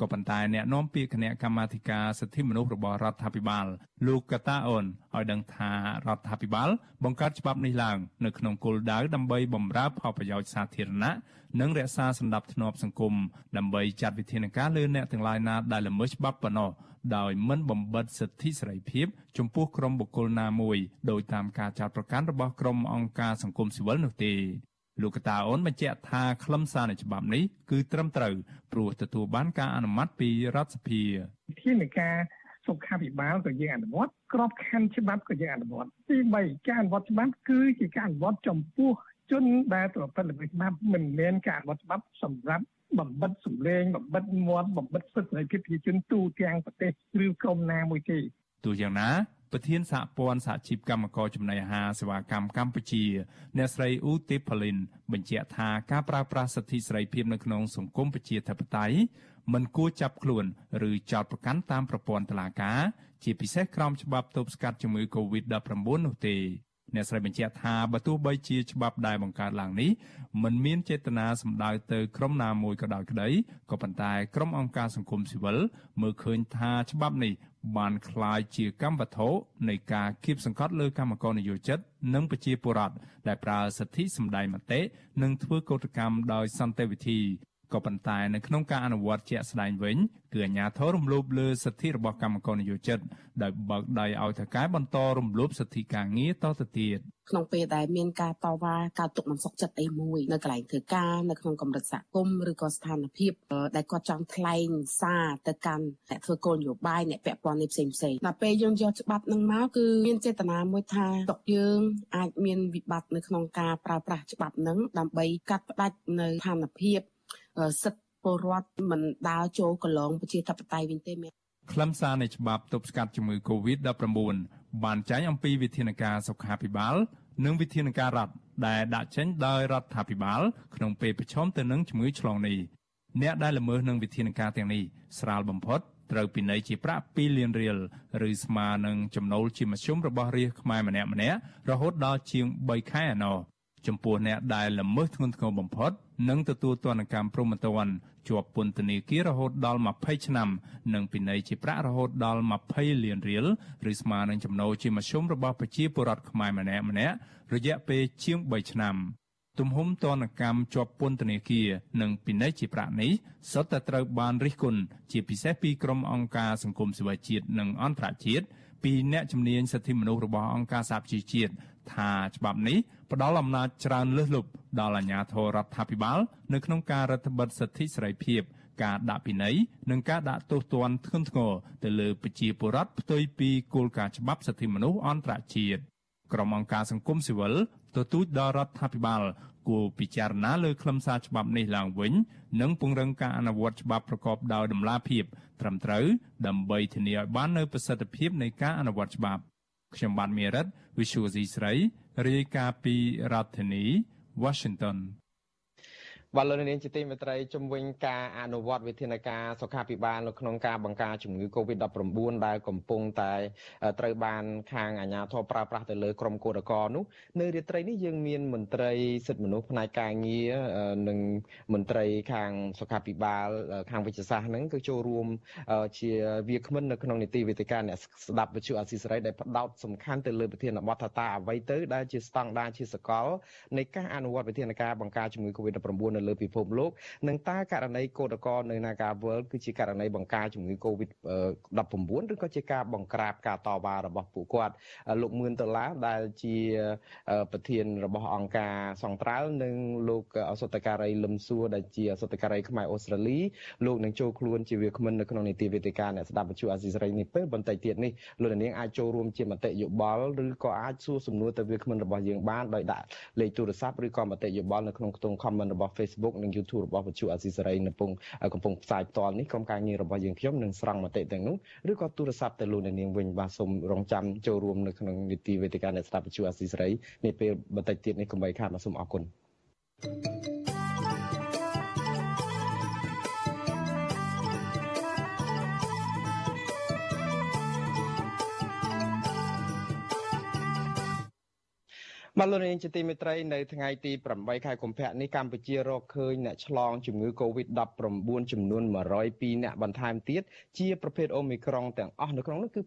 ក៏ប៉ុន្តែអ្នកនាំពាក្យគណៈកម្មាធិការសិទ្ធិមនុស្សរបស់រដ្ឋាភិបាល លោកកតាអូនឲ្យដឹងថារដ្ឋាភិបាល បង្កើតច្បាប់នេះឡើងនៅក្នុងគោលដៅដើម្បីបម្រើផលប្រយោជន៍សាធារណៈនិងរក្សាសន្តិភាពសង្គមដើម្បីចាត់វិធានការលើអ្នកទាំងឡាយណាដែលល្មើសច្បាប់ប៉ុណ្ណោះដោយមិនបំបិទសិទ្ធិសេរីភាពចំពោះក្រុមបុគ្គលណាមួយដោយតាមការចោទប្រកាន់របស់ក្រុមអង្គការសង្គមស៊ីវិលនោះទេ លោកកតាអូនបញ្ជាក់ថាខ្លឹមសារនៃច្បាប់នេះគឺត្រឹមត្រូវព្រោះទទួលបានការអនុម័តពីរដ្ឋសភាវិធានការសុខាភិបាលក៏យើងអនុវត្តក្របខ័ណ្ឌច្បាប់ក៏យើងអនុវត្តទី3ការអនុវត្តច្បាប់គឺជាការអនុវត្តចំពោះជនដែលប្រព្រឹត្តល្មើសច្បាប់មិនមែនការអនុវត្តច្បាប់សម្រាប់បំបិតសម្លេងបំបិតមាត់បំបិតសិទ្ធិសេរីភាពប្រជាជនទូទាំងប្រទេសឬក្រុមណាមួយទេទោះយ៉ាងណា ប្រធានសហព័ន្ធសហជីពកម្មករចំណីអាហារសេវាកម្មកម្ពុជា អ្នកស្រីអ៊ូទីផូលីនបញ្ជាក់ថាការប្រើប្រាស់សិទ្ធិសេរីភាពនៅក្នុងសង្គមប្រជាធិបតេយ្យមិនគួរចាប់ខ្លួន ឬចោទប្រកាន់តាមប្រព័ន្ធតុលាការ ជាពិសេសក្រោមច្បាប់ទប់ស្កាត់ជំងឺ Covid-19 នោះទេ អ្នកស្រីបញ្ជាក់ថាបើទោះបីជាច្បាប់ដែលបង្កើតឡើងនេះមិនមានចេតនាសម្ដៅទៅក្រុមណាមួយក៏ដោយក្តីក៏ប៉ុន្តែក្រុមអង្គការសង្គមស៊ីវិលមើលឃើញថាច្បាប់នេះបានคล้ายជាកម្មវត្ថុនៃការគៀបសង្កត់លើកម្មករនយោជិតនិងប្រជាពលរដ្ឋដែលប្រើសិទ្ធិសម្ដែងមតិនិងធ្វើកោតកម្មដោយសន្តិវិធី ក៏ប៉ុន្តែនៅក្នុងការអនុវត្តជាក់ស្ដែងវិញគឺអាជ្ញាធររំលោភលើសិទ្ធិរបស់កម្មករនិយោជិតដោយបើកដៃឲ្យថៅកែបន្តរំលោភសិទ្ធិការងារតទៅទៀតក្នុងពេលដែលមានការតវ៉ាការទុកមិនសុខចិត្តអីមួយនៅកន្លែងធ្វើការនៅក្នុងកម្រិតសហគមន៍ឬក៏ស្ថានភាពដែលគាត់ចង់ថ្លែងសារទៅកាន់អ្នកធ្វើគោលនយោបាយអ្នកពាក់ព័ន្ធនេះផ្សេងផ្សេងដល់ពេលយើងយកច្បាប់នឹងមកគឺមានចេតនាមួយថាតុកយើងអាចមានវិបត្តិនៅក្នុងការប្រើប្រាស់ច្បាប់នឹងដើម្បីកាត់ផ្តាច់នៅស្ថានភាព សិទ្ធិពលរដ្ឋមិនដើរចូលកន្លងប្រជាធិបតេយ្យវិញទេមែនខ្លឹមសារនៃច្បាប់ទប់ស្កាត់ជំងឺ Covid-19 បានចែងអំពីវិធានការសុខាភិបាល និងវិធានការរដ្ឋដែលដាក់ចេញដោយរដ្ឋាភិបាល ក្នុងពេលប្រឈមទៅនឹងជំងឺឆ្លងនេះអ្នកដែលល្មើសនឹងវិធានការទាំងនេះស្រាលបំផុតត្រូវពិន័យជាប្រាក់2លានរៀលឬស្មើនឹងចំណូលជាមធ្យមរបស់រាជខ្មែរម្នាក់ម្នាក់រហូតដល់ជាង3ខែឯណោះ ចំពោះអ្នកដែលល្មើសធ្ងន់ធ្ងរបំផុតនឹងទទួលទណ្ឌកម្មព្រហ្មទណ្ឌជាប់ពន្ធនាគាររហូតដល់20ឆ្នាំ និងពិន័យជាប្រាក់រហូតដល់20លានរៀលឬស្មើនឹងចំណូលជាមធ្យមរបស់ប្រជាពលរដ្ឋខ្មែរម្នាក់ម្នាក់រយៈពេលជាង3ឆ្នាំទំហំទណ្ឌកម្មជាប់ពន្ធនាគារនិងពិន័យជាប្រាក់នេះសុទ្ធតែត្រូវបានរិះគន់ជាពិសេសពីក្រុមអង្គការសង្គមស៊ីវិលជាតិនិងអន្តរជាតិពីអ្នកជំនាញសិទ្ធិមនុស្សរបស់អង្គការសហប្រជាជាតិ ថាច្បាប់នេះផ្ដល់អំណាចច្រើនលើសលប់ដល់អាជ្ញាធររដ្ឋាភិបាល នៅក្នុងការរដ្ឋបិទសិទ្ធិសេរីភាពការដាក់ពិន័យនិងការដាក់ទោសទណ្ឌធ្ងន់ធ្ងរទៅលើប្រជាពលរដ្ឋផ្ទុយពីគោលការណ៍ច្បាប់សិទ្ធិមនុស្សអន្តរជាតិក្រុមអង្គការសង្គមស៊ីវិលទទូចដល់រដ្ឋាភិបាលគួរពិចារណាលើខ្លឹមសារច្បាប់នេះឡើងវិញ និងពង្រឹងការអនុវត្តច្បាប់ប្រកបដោយតម្លាភាពត្រឹមត្រូវដើម្បីធានាឲ្យបាននូវប្រសិទ្ធភាពនៃការអនុវត្តច្បាប់ ខ្ញុំបាទមេរិត Visual C ស្រីរាយការណ៍ពីរដ្ឋធានី Washington បាទលោកនាងជាទីមេត្រីជំវិញការអនុវត្តវិធានការសុខាភិបាលនៅក្នុងការបង្ការជំងឺ Covid-19 ដែលកំពុងតែត្រូវបានខាងអាជ្ញាធរប្រើប្រាស់ទៅលើក្រុមគឧតកោនោះនៅរាត្រីនេះយើងមានមន្ត្រីសិទ្ធិមនុស្សផ្នែកការងារនិងមន្ត្រីខាងសុខាភិបាលខាងវិទ្យាសាស្ត្រហ្នឹងគឺចូលរួមជាវាគ្មិននៅក្នុងនីតិវិទ្យាអ្នកស្ដាប់វិទ្យុអស៊ីសេរីដែលផ្ដោតសំខាន់ទៅលើវិធានបទថាតើអ្វីទៅដែលជាស្តង់ដារជាសកលនៃការអនុវត្តវិធានការបង្ការជំងឺ Covid-19 នៅលើពិភពលោកនឹងតើករណីកោតក្រនៅ Naga World គឺជាករណីបង្ការជំងឺ Covid-19 ឬក៏ជាការបង្ក្រាបការតវ៉ារបស់ពួកគាត់លោកមឿនដុល្លារដែលជាប្រធានរបស់អង្គការសង្ត្រាល់និងលោកអសុតការីលឹមសួរដែលជាអសុតការីខ្មែរអូស្ត្រាលីលោកនឹងចូលខ្លួនជាវាគ្មិននៅក្នុងនីតិវេទិកាអ្នកស្ដាប់វិទ្យុអាស៊ីសេរីនេះពេលបន្តិចទៀតនេះលោកនាងអាចចូលរួមជាមតិយោបល់ឬក៏អាចសួរសំណួរទៅវាគ្មិនរបស់យើងបានដោយដាក់លេខទូរស័ព្ទឬក៏មតិយោបល់នៅក្នុងខ្ទង់ comment របស់ Facebook និង YouTube របស់វិទ្យុអាស៊ីសេរីនៅពងកំពុងផ្សាយផ្ទាល់នេះក្រុមការងាររបស់យើងខ្ញុំនឹងស្រង់មតិទាំងនោះឬក៏ទូរស័ព្ទទៅលោកអ្នកនាងវិញបាទសូមរងចាំចូលរួមនៅក្នុងនីតិវេទិកាអ្នកស្ដាប់វិទ្យុអាស៊ីសេរីនេះពេលបន្តិចទៀតនេះកុំបីខាតបាទសូមអរគុណ thank you បាទលោកនាងជាទីមេត្រីនៅថ្ងៃទី8ខែកុម្ភៈនេះកម្ពុជារកឃើញអ្នកឆ្លងជំងឺ Covid-19 ចំនួន102អ្នកបន្ថែមទៀតជាប្រភេទអូមីក្រុងទាំងអស់នៅក្នុងនោះគឺ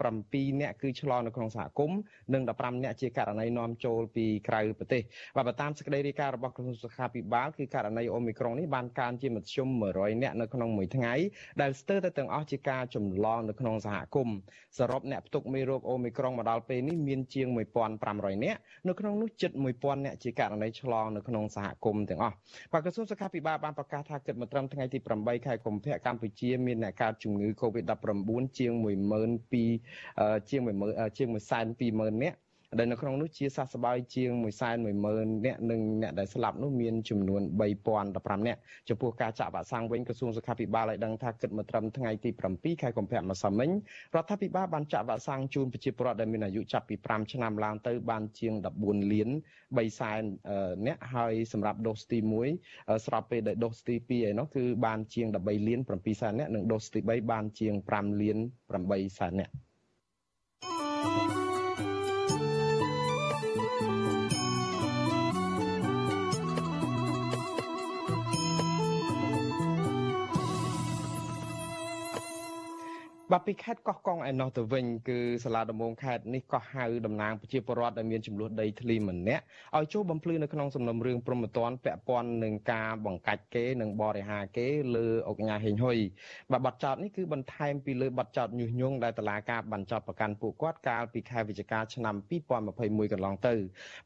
87អ្នកគឺឆ្លងនៅក្នុងសហគមន៍និង15អ្នកជាករណីនាំចូលពីក្រៅប្រទេសបាទតាមសេចក្តីរាយការណ៍របស់ក្រសួងសុខាភិបាលគឺករណីអូមីក្រុងនេះបានកើនជាមធ្យម100អ្នកនៅក្នុងមួយថ្ងៃដែលស្ទើរតែទាំងអស់ជាការចម្លងនៅក្នុងសហគមន៍សរុបអ្នកផ្ទុកមេរោគអូមីក្រុងមកដល់ពេលនេះមានជាង1500អ្នកនៅក្នុងនោះជិត1000អ្នកជាករណីឆ្លងនៅក្នុងសហគមន៍ទាំងអស់បាទក្រសួងសុខាភិបាលបានប្រកាសថាគិតមកត្រឹមថ្ងៃទី8ខែកុម្ភៈកម្ពុជាមានអ្នកកើតជំងឺ Covid-19 ជាង12000ជាង1ជាង120,000នាក់ ដែលនៅក្នុងនោះជាសះស្បើយជាង110,000នាក់និងអ្នកដែលស្លាប់នោះមានចំនួន3015នាក់ចំពោះការចាក់វ៉ាក់សាំងវិញក្រសួងសុខាភិបាលឲ្យដឹងថាគិតមកត្រឹមថ្ងៃទី7ខែកុម្ភៈម្សិលមិញរដ្ឋាភិបាលបានចាក់វ៉ាក់សាំងជូនប្រជាពលរដ្ឋដែលមានអាយុចាប់ពី5ឆ្នាំឡើងទៅបានជាង14លាន3សែននាក់ហើយសម្រាប់ដូសទី1ស្របពេលដែលដូសទី2ឯនោះគឺបានជាង13លាន7សែននាក់និងដូសទី3បានជាង5លាន8សែននាក់ thank you បាទពីខេត្តកោះកុងឯណោះទៅវិញគឺសាលាដំបងខេត្តនេះក៏ហៅតំណាងប្រជាពលរដ្ឋដែលមានចំនួនដីធ្លីម្នាក់ឲ្យចូលបំភ្លឺនៅក្នុងសំណុំរឿងព្រមត្តនពាក់ព័ន្ធនឹងការបង្កាច់គេនិងបរិហាគេលើអង្គញាហេងហ៊ុយបាទបទចោតនេះគឺបន្ថែមពីលើបទចោតញុះញង់ដែលតឡាការបានចោតប្រកាន់ពួកគាត់កាលពីខែវិច្ឆិកាឆ្នាំ2021កន្លងទៅ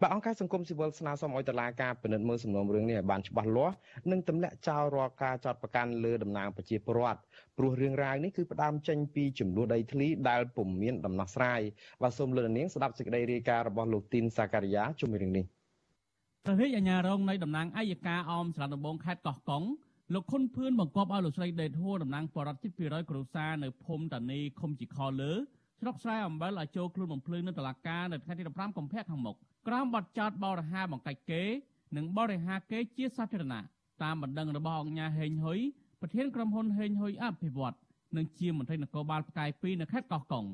បាទអង្គការសង្គមស៊ីវិលស្នើសុំឲ្យតឡាការពិនិត្យមើលសំណុំរឿងនេះឲ្យបានច្បាស់លាស់និងទម្លាក់ចោលរាល់ការចោតប្រកាន់លើតំណាងប្រជាពលរដ្ឋព្រោះរឿងរ៉ាវនេះគឺផ្ដើមចេញពីចំនួនដីធ្លីដែលពុំមានដំណោះស្រាយបាទសូមលោកនាងស្ដាប់សេចក្តីរាយការណ៍របស់លោកទីនសាការីយ៉ាជុំវិញរឿងនេះព្រះរាជអាជ្ញារងនៃតំណាងអัยការអមស្រុកដំបងខេត្តកោះកុងលោកខុនភឿនបង្គាប់ឲ្យលោកស្រីដេតហួរតំណាងបរដ្ឋជិត200គ្រួសារនៅភូមិតានីឃុំជីខលើស្រុកស្រែអំបិលឲ្យចូលខ្លួនបំភ្លឺនៅតុលាការនៅថ្ងៃទី15កុម្ភៈខាងមុខក្រោមបទចោទបរិហាបង្កាច់គេនិងបរិហាគេជាសាធារណៈតាមបណ្ដឹងរបស់អង្គការហេងហ៊ុយប្រធានក្រុមហ៊ុនហេងហ៊ុយអភិវឌ្ឍនិ ងជាមន្ត្រីនគរបាលផ្កាយ2នៅខេត្តកោះកុង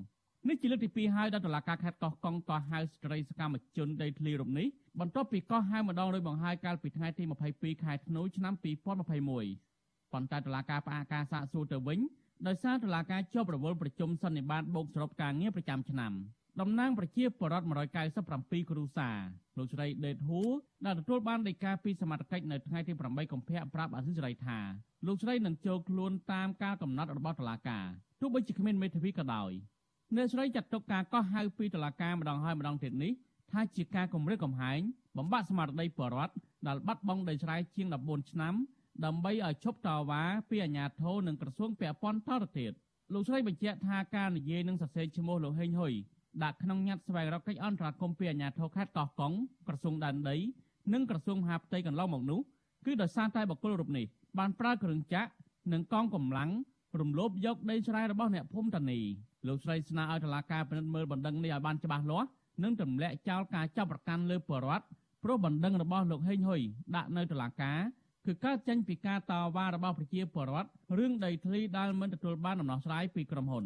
នេះជាលើកទី2ហើយដែលតុលាការខេត្តកោះកុងកោះហៅស្ត្រីសកម្មជនដីធ្លីរូបនេះបន្ទាប់ពីកោះហៅម្ដងរួចបង្ហាយកាលពីថ្ងៃទី22ខែធ្នូឆ្នាំ2021ប៉ុន្តែតុលាការផ្អាកការសាកសួរទៅវិញដោយសារតុលាការជាប់រវល់ប្រជុំសន្និបាតបូកសរុបការងារប្រចាំឆ្នាំ តំណាងប្រជាពលរដ្ឋ197គ្រួសារលោកស្រីដេតហ៊ូដែលទទួលបានដីកាពីសមត្ថកិច្ចនៅថ្ងៃទី8កុម្ភៈប្រាប់អសិរ័យថាលោកស្រីនឹងចូលខ្លួនតាមការកំណត់របស់តុលាការទោះបីជាគ្មានមេធាវីក៏ដោយអ្នកស្រីចាត់ទុកការកោះហៅពីតុលាការម្ដងហើយម្ដងទៀតនេះថាជាការគម្រាមកំហែងបំបាក់ស្មារតីពលរដ្ឋដែលបាត់បង់ដីស្រែជាង14ឆ្នាំដើម្បីឲ្យឈប់តវ៉ាពីអាជ្ញាធរនិងក្រសួងពាក់ព័ន្ធតទៅទៀតលោកស្រីបញ្ជាក់ថាការនិយាយនឹងសរសេរឈ្មោះលោកហេងហ៊ុយ ដាក់ក្នុងញត្តិស្វែងរកកិច្ចអន្តរាគមន៍ពីអាជ្ញាធរខេត្តកោះកុងក្រសួងដែនដីនិងក្រសួងមហាផ្ទៃកន្លងមកនោះគឺដោយសារតែបុគ្គលរូបនេះបានប្រើគ្រឿងចាក់និងកងកម្លាំងរំលោភយកដីស្រែរបស់អ្នកភូមិតានីលោកស្រីស្នើឲ្យតុលាការពិនិត្យមើលបណ្ដឹងនេះឲ្យបានច្បាស់លាស់និងទម្លាក់ចោលការចាប់ប្រកាន់លើបរដ្ឋព្រោះបណ្ដឹងរបស់លោកហេងហ៊ុយដាក់នៅតុលាការគឺកើតចេញពីការតវ៉ារបស់ប្រជាពលរដ្ឋរឿងដីធ្លីដែលមិនទទួលបានដំណោះស្រាយពីក្រុមហ៊ុន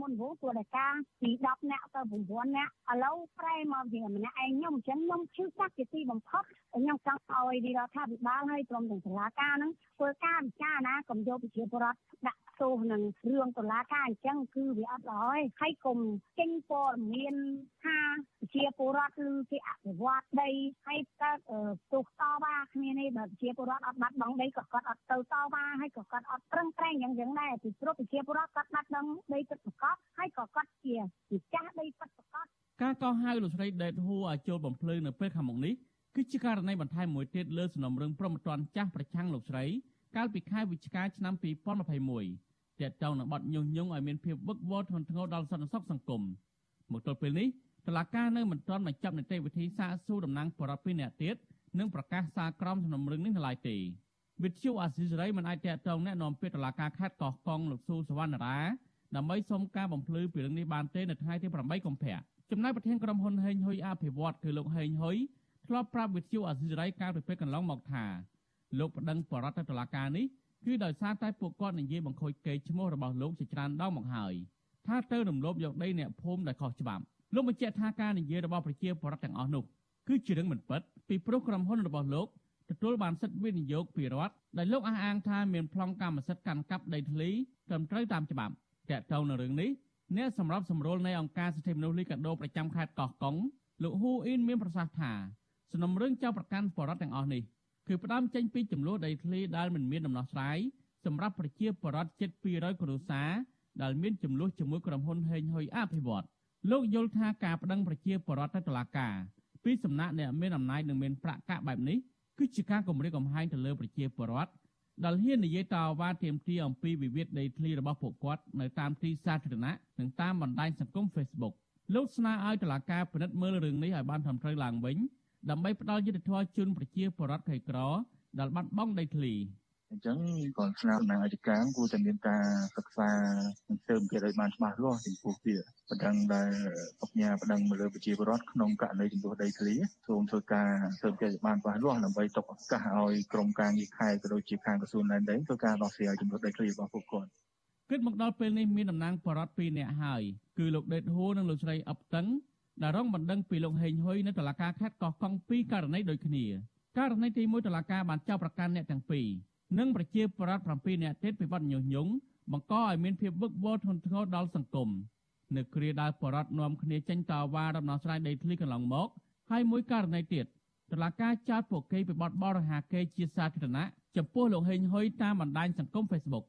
មុនវងពួកដេកាពី10នាក់ទៅ9នាក់ឥឡូវប្រែមកជាម្នាក់ឯងខ្ញុំអញ្ចឹងខ្ញុំឈឺចាស់ជាទីបំផុតខ្ញុំចង់ឲ្យរដ្ឋាភិបាលហើយក្រុមទាំងសាលាការហ្នឹងធ្វើការពិចារណាកុំយកប្រជាពលរដ្ឋដាក់ ទោសនឹងរឿងតុលាការអញ្ចឹងគឺវាអត់ល្អហើយហើយកុំចេញព័ត៌មានថាប្រជាពលរដ្ឋឬគេអភិវឌ្ឍដីហើយកើតទោសតវ៉ាគ្នានេះបើប្រជាពលរដ្ឋអត់បាត់បង់ដីក៏គាត់អត់ទៅតវ៉ាហើយក៏គាត់អត់ប្រឹងប្រែងយ៉ាងយ៉ាងដែរពីព្រោះប្រជាពលរដ្ឋគាត់បាត់បង់ដីពិតប្រាកដហើយក៏គាត់ជាម្ចាស់ដីពិតប្រាកដការកោះហៅលោកស្រីដេតហ៊ូឲ្យចូលបំភ្លឺនៅពេលខាងមុខនេះគឺជាករណីបន្ថែមមួយទៀតលើសំណុំរឿងប្រមត្តនចាស់ប្រឆាំងលោកស្រីកាលពីខែវិច្ឆិកាឆ្នាំ2021 ទាក់ទងនឹងបទញុះញង់ឲ្យមានភាពវឹកវរធ្ងន់ធ្ងរដល់សន្តិសុខសង្គមមកទល់ពេលនេះតឡាការនៅមិនទាន់បញ្ចប់នីតិវិធីសាកសួរតំណាងបរិបទពីអ្នកទៀតនិងប្រកាសសារក្រមសំណុំរឿងនេះនៅឡើយទេវិទ្យុអាស៊ីសេរីមិនអាចតាក់ទងแนะនាំពាក្យតឡាការខេត្តកោះកុងលោកស៊ូសវណ្ណរាដើម្បីសុំការបំភ្លឺពីរឿងនេះបានទេនៅថ្ងៃទី8កុម្ភៈចំណែកប្រធានក្រុមហ៊ុនហេងហ៊ុយអភិវឌ្ឍគឺលោកហេងហ៊ុយធ្លាប់ប្រាប់វិទ្យុអាស៊ីសេរីកាលពីពេលកន្លងមកថាលោកប្តឹងបរដ្ឋទៅតុលាការនេះ គឺដោយសារតែពួកគាត់និយាយបង្ខូចកេរ្តិ៍ឈ្មោះរបស់លោកជាច្រើនដងមកហើយថាទៅរំលោភយកដីអ្នកភូមិដែលខុសច្បាប់លោកបញ្ជាក់ថាការនិយាយរបស់ប្រជាពលរដ្ឋទាំងអស់នោះគឺជារឿងមិនពិតពីព្រោះក្រុមហ៊ុនរបស់លោកទទួលបានសិទ្ធិវិនិយោគពីរដ្ឋដែលលោកអះអាងថាមានប្លង់កម្មសិទ្ធិកាន់កាប់ដីធ្លីត្រឹមត្រូវតាមច្បាប់តកតងនឹងរឿងនេះអ្នកសម្របសម្រួលនៃអង្គការសិទ្ធិមនុស្សលីកាដូប្រចាំខេត្តកោះកុងលោកហ៊ូអ៊ីនមានប្រសាសន៍ថាសំណុំរឿងចៅប្រកាន់បរដ្ឋទាំងអស់នេះ គឺផ្ដើមចេញពីចំនួនដីធ្លីដែលមិនមានដំណោះស្រាយសម្រាប់ប្រជាពលរដ្ឋជិត200គ្រួសារដែលមានចំនួនជាមួយក្រុមហ៊ុនហេងហ៊ុយអភិវឌ្ឍលោកយល់ថាការប្តឹងប្រជាពលរដ្ឋទៅតុលាការពីសំណាក់អ្នកមានអំណាចនិងមានប្រាក់កាក់បែបនេះគឺជាការគំរាមកំហែងទៅលើប្រជាពលរដ្ឋដែលហ៊ាននិយាយតវ៉ាទាមទារអំពីវិវាទដីធ្លីរបស់ពួកគាត់នៅតាមទីសាធារណៈនិងតាមបណ្ដាញសង្គម Facebook លោកស្នើឲ្យតុលាការពិនិត្យមើលរឿងនេះឲ្យបានត្រឹមត្រូវឡើងវិញ ដើម្បីផ្ដល់យុត្តិធម៌ជូនប្រជាពលរដ្ឋក្រីក្រដែលបាត់បង់ដីធ្លីអញ្ចឹងក៏ស្នើតំណាងអធិការគួរតែមានការសិក្សានិងស៊ើបអង្កេតឲ្យបានច្បាស់លាស់ចំពោះវាបណ្ដឹងដែលបញ្ញាបណ្ដឹងមកលើប្រជាពលរដ្ឋក្នុងករណីចំពោះដីធ្លីសូមធ្វើការស៊ើបអង្កេតឲ្យបានច្បាស់លាស់ដើម្បីទុកឱកាសឲ្យក្រុមការងារខេត្តក៏ដូចជាខាងក្រសួងដែនដីធ្វើការដោះស្រាយចំពោះដីធ្លីរបស់ពួកគាត់គិតមកដល់ពេលនេះមានតំណាងបរដ្ឋ2នាក់ហើយគឺលោកដេតហ៊ូនិងលោកស្រីអបតឹង ដែលរងបណ្ដឹងពីលោកហេងហ៊ុយនៅតុលាការខេត្តកោះកុងពីករណីដូចគ្នាករណីទី1តុលាការបានចាប់ប្រកាន់អ្នកទាំងពីរនិងប្រជាប្រដ្ឋ7នាក់ទៀតពីបទញុះញង់បង្កឲ្យមានភាពវឹកវរធ្ងន់ធ្ងរដល់សង្គមនៅគ្រាដែលបរដ្ឋនាំគ្នាចេញតវ៉ាដំណោះស្រាយដីធ្លីកន្លងមកហើយមួយករណីទៀតតុលាការចោទពួកគេពីបទបរិហាកេរជាសាធារណៈចំពោះលោកហេងហ៊ុយតាមបណ្ដាញសង្គម Facebook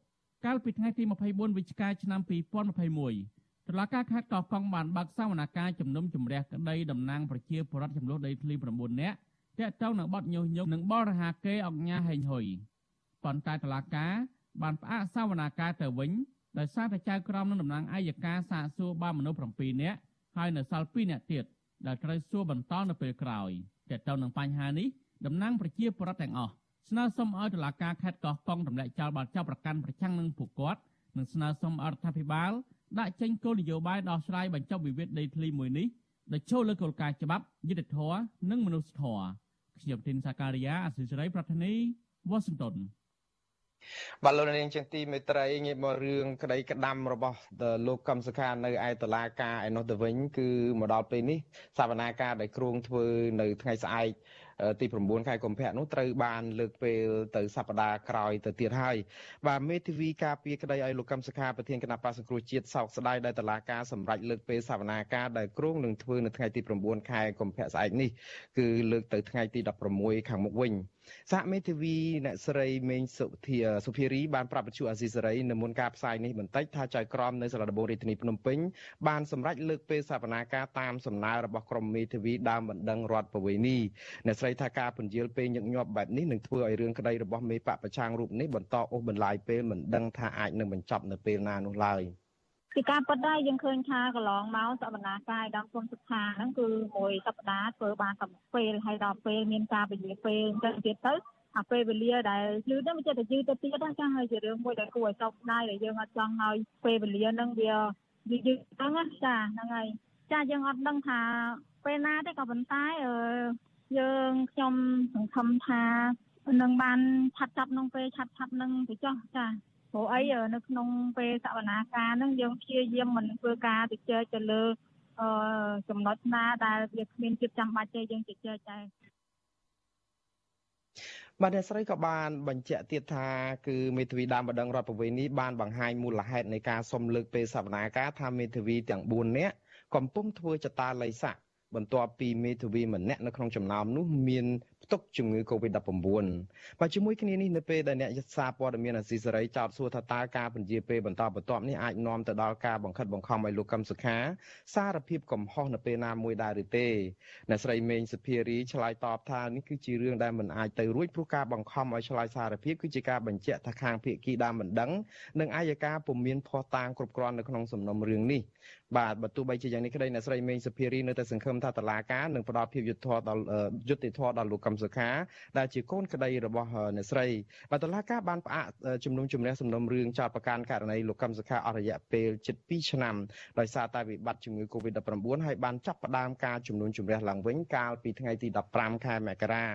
កាលពីថ្ងៃទី24វិច្ឆិកាឆ្នាំ2021 តុលាការខេត្តកោះកុងបានបើកសវនកម្មជំនុំជម្រះក្តីតំណាងប្រជាពលរដ្ឋចំនួនដីធ្លី9នាក់ទាក់ទងនឹងបទញុះញង់និងបរិហាកេរអង្គញាហេងហ៊ុយប៉ុន្តែតុលាការបានផ្អាកសវនកម្មទៅវិញដោយសារតែចៅក្រមនិងតំណាងអัยការសាកសួរបានមនុស្ស7នាក់ហើយនៅសល់2នាក់ទៀតដែលត្រូវសួរបន្តនៅពេលក្រោយទាក់ទងនឹងបញ្ហានេះតំណាងប្រជាពលរដ្ឋទាំងអស់ស្នើសុំឲ្យតុលាការខេត្តកោះកុងទម្លាក់ចោលបាល់ចាប់ប្រកាន់ប្រឆាំងនឹងពួកគាត់និងស្នើសុំរដ្ឋាភិបាល ដាក់ចេញគោលនយោបាយដោះស្រាយបញ្ចប់វិវាទដីធ្លីមួយនេះដែលចូលលើគោលការណ៍ច្បាប់យុត្តិធម៌និងមនុស្សធម៌ខ្ញុំទីនសាការីយ៉ាអសិរ័យប្រធានីវ៉ាស៊ីនតោនបាទលោកនាងជាទីមេត្រីងាកមករឿងក្តីក្តាំរបស់លោកកឹមសុខានៅឯតុលាការឯនោះទៅវិញគឺមកដល់ពេលនេះសវនាការដែលគ្រងធ្វើនៅថ្ងៃស្អែក ទី9ខែកុម្ភៈនោះត្រូវបានលើកពេលទៅសប្តាហ៍ក្រោយទៅទៀតហើយបាទមេធាវីការពារក្តីឲ្យលោកកឹមសុខាប្រធានគណៈបក្សសង្គ្រោះជាតិសោកស្ដាយដែលតឡាការសម្រាប់លើកពេលសវនាការដែលគ្រោងនឹងធ្វើនៅថ្ងៃទី9ខែកុម្ភៈស្អែកនេះគឺលើកទៅថ្ងៃទី16ខាងមុខវិញ សហមេធាវីអ្នកស្រីមេងសុធាសុភារីបានប្រាប់វិទ្យុអាស៊ីសេរីនៅមុនការផ្សាយនេះបន្តិចថាចៅក្រមនៅសាលាដំបងរាជធានីភ្នំពេញបានសម្រេចលើកពេលសវនាការតាមសំណើរបស់ក្រមមេធាវីដើមបណ្ដឹងរដ្ឋបវេនីអ្នកស្រីថាការពន្យាលពេលញឹកញាប់បែបនេះនឹងធ្វើឲ្យរឿងក្តីរបស់មេបកប្រឆាំងរូបនេះបន្តអូសបន្លាយពេលមិនដឹងថាអាចនឹងបញ្ចប់នៅពេលណានោះឡើយ។ ពីការពិតដែរយើងឃើញថាកន្លងមកសវនាការឯកឧត្តមគុំសុខាហ្នឹងគឺមួយសប្តាហ៍ធ្វើបានតែពេលហើយដល់ពេលមានការពលាពេលអញ្ចឹងទៀតទៅអាពេលវេលាដែលយឺតហ្នឹងវាចេះតែយឺតទៅទៀតណាចាហើយជារឿងមួយដែលគួរឲ្យសោកស្ដាយដែលយើងអត់ចង់ឲ្យពេលវេលាហ្នឹងវាយឺតហ្នឹងណាចាហ្នឹងហើយចាយើងអត់ដឹងថាពេលណាទេក៏ប៉ុន្តែអឺយើងខ្ញុំសង្ឃឹមថានឹងបានឆាត់ចាប់ក្នុងពេលឆាត់ឆាប់នឹងទៅចោះចា ព្រោះអីនៅក្នុងពេលសវនាការហ្នឹងយើងព្យាយាមមិនធ្វើការទៅជែកទៅលើអឺចំណុចណាដែលវាគ្មានចិត្តចាំបាច់ទេយើងជជែកតែបាទអ្នកស្រីក៏បានបញ្ជាក់ទៀតថាគឺមេធាវីដើមបដងរដ្ឋប្រវេណនេះបានបង្ហាញមូលហេតុនៃការសុំលើកពេលសវនាការថាមេធាវីទាំង4នាក់កំពុងធ្វើចតាល័យស័ក បន្ទាប់ពីមេធាវីម្នាក់នៅក្នុងចំណោមនោះមានផ្ទុកជំងឺ Covid-19 បាទជាមួយគ្នានេះនៅពេលដែលអ្នកយសារព័ត៌មានអាស៊ីសេរីចោទសួរថាតើការពន្យាពេលបន្តបន្ទាប់នេះអាចនាំទៅដល់ការបង្ខិតបង្ខំឲ្យលោកកឹមសុខា សារភាពកំហុសនៅពេលណាមួយដែរឬទេអ្នកស្រីមេងសុភារីឆ្លើយតបថានេះគឺជារឿងដែលមិនអាចទៅរួចព្រោះការបង្ខំឲ្យឆ្លើយសារភាពគឺជាការបញ្ជាក់ថាខាងភាគីដើមមិនដឹងនិងអាយកាពុំមានភ័ស្តុតាងគ្រប់គ្រាន់នៅក្នុងសំណុំរឿងនេះ បាទបើទោះបីជាយ៉ាងនេះក្តីអ្នកស្រីមេងសុភារីនៅតែសង្ឃឹមថាតឡាការនឹងផ្ដល់ភាពយុត្តិធម៌ដល់យុត្តិធម៌ដល់លោកកឹមសុខាដែលជាកូនក្តីរបស់អ្នកស្រីបាទតុលាការបានផ្អាកជំនុំជម្រះសំណុំរឿងចោតប្រកាន់ករណីលោកកឹមសុខាអស់រយៈពេលជិត2ឆ្នាំដោយសារតែវិបត្តិជំងឺ Covid-19 ហើយបានចាប់ផ្ដើមការជំនុំជម្រះឡើងវិញកាលពីថ្ងៃទី15ខែមករា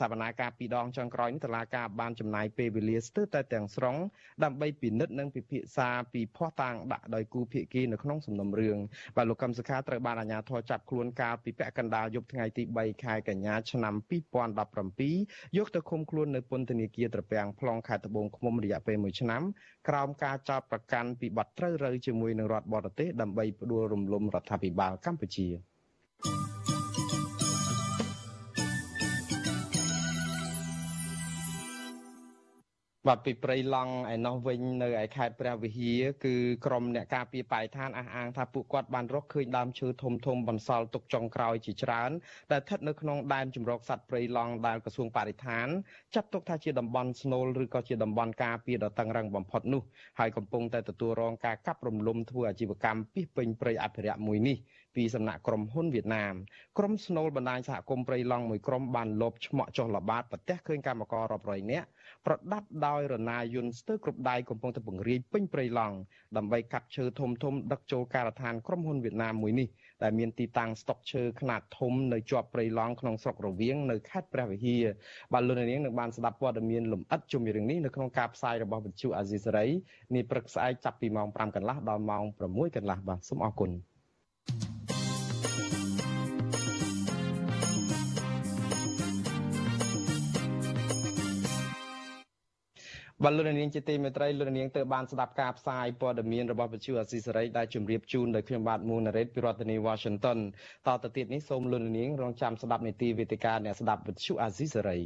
សវនាការពីរដងចុងក្រោយនេះតុលាការបានចំណាយពេលវេលាស្ទើរតែទាំងស្រុងដើម្បីពិនិត្យនិងពិភាក្សាពីភ័ស្តុតាងដាក់ដោយគូភាគីនៅក្នុងសំណុំរឿងបាទលោកកឹមសុខាត្រូវបានអាជ្ញាធរចាប់ខ្លួនកាលពីពាក់កណ្ដាលយប់ថ្ងៃទី3ខែកញ្ញាឆ្នាំ2017យកទៅឃុំខ្លួននៅពន្ធនាគារត្រពាំង plong ខេត្តត្បូងឃ្មុំរយៈពេល1ឆ្នាំក្រោមការចោទប្រកាន់ពីបទត្រូវរើជាមួយនឹងរដ្ឋបរទេសដើម្បីផ្ដួលរំលំរដ្ឋាភិបាលកម្ពុជា thank you បាទពីព្រៃឡង់ឯណោះវិញនៅឯខេត្តព្រះវិហារគឺក្រមអ្នកការពារបរិស្ថានអះអាងថាពួកគាត់បានរកឃើញដើមឈើធំធំបន្សល់ទុកចុងក្រោយជាច្រើនដែលស្ថិតនៅក្នុងដែនជម្រកសត្វព្រៃឡង់ដែលក្រសួងបរិស្ថានចាត់ទុកថាជាតំបន់ស្នូលឬក៏ជាតំបន់ការពារដ៏តឹងរ៉ឹងបំផុតនោះហើយកំពុងតែទទួលរងការកាប់រំលំធ្វើអាជីវកម្មពីពេញព្រៃអភិរក្សមួយនេះពីសំណាក់ក្រុមហ៊ុនវៀតណាមក្រុមស្នូលបណ្ដាញសហគមន៍ព្រៃឡង់មួយក្រុមបានលបឆ្មក់ចុះល្បាតប្រទះឃើញកម្មកររាប់រយនាក់ ប្រដាប់ដោយរណាយន្តស្ទើរគ្រប់ដៃកំពុងតែពង្រាយពេញព្រៃឡង់ដើម្បីកាប់ឈើធំធំដឹកចូលការដ្ឋានក្រុមហ៊ុនវៀតណាមមួយនេះដែលមានទីតាំងស្តុកឈើខ្នាតធំនៅជាប់ព្រៃឡង់ក្នុងស្រុករវៀងនៅខេត្តព្រះវិហារបាទលោកនាងនឹងបានស្ដាប់ព័ត៌មានលម្អិតជុំពីរឿងនេះនៅក្នុងការផ្សាយរបស់វិទ្យុអាស៊ីសេរីនាព្រឹកស្អែកចាប់ពីម៉ោង5កន្លះដល់ម៉ោង6កន្លះបាទសូមអរគុណ បាទលោកនាងជាទីមេត្រីលោកនាងទៅបានស្ដាប់ការផ្សាយព័ត៌មានរបស់វិទ្យុអស៊ីសេរីដែលជម្រាបជូនដោយខ្ញុំបាទមូណារ៉េតពីរដ្ឋធានី Washington តទៅទៀតនេះសូមលោកនាងរងចាំស្ដាប់នីតិវេទិកាអ្នកស្ដាប់វិទ្យុអស៊ីសេរី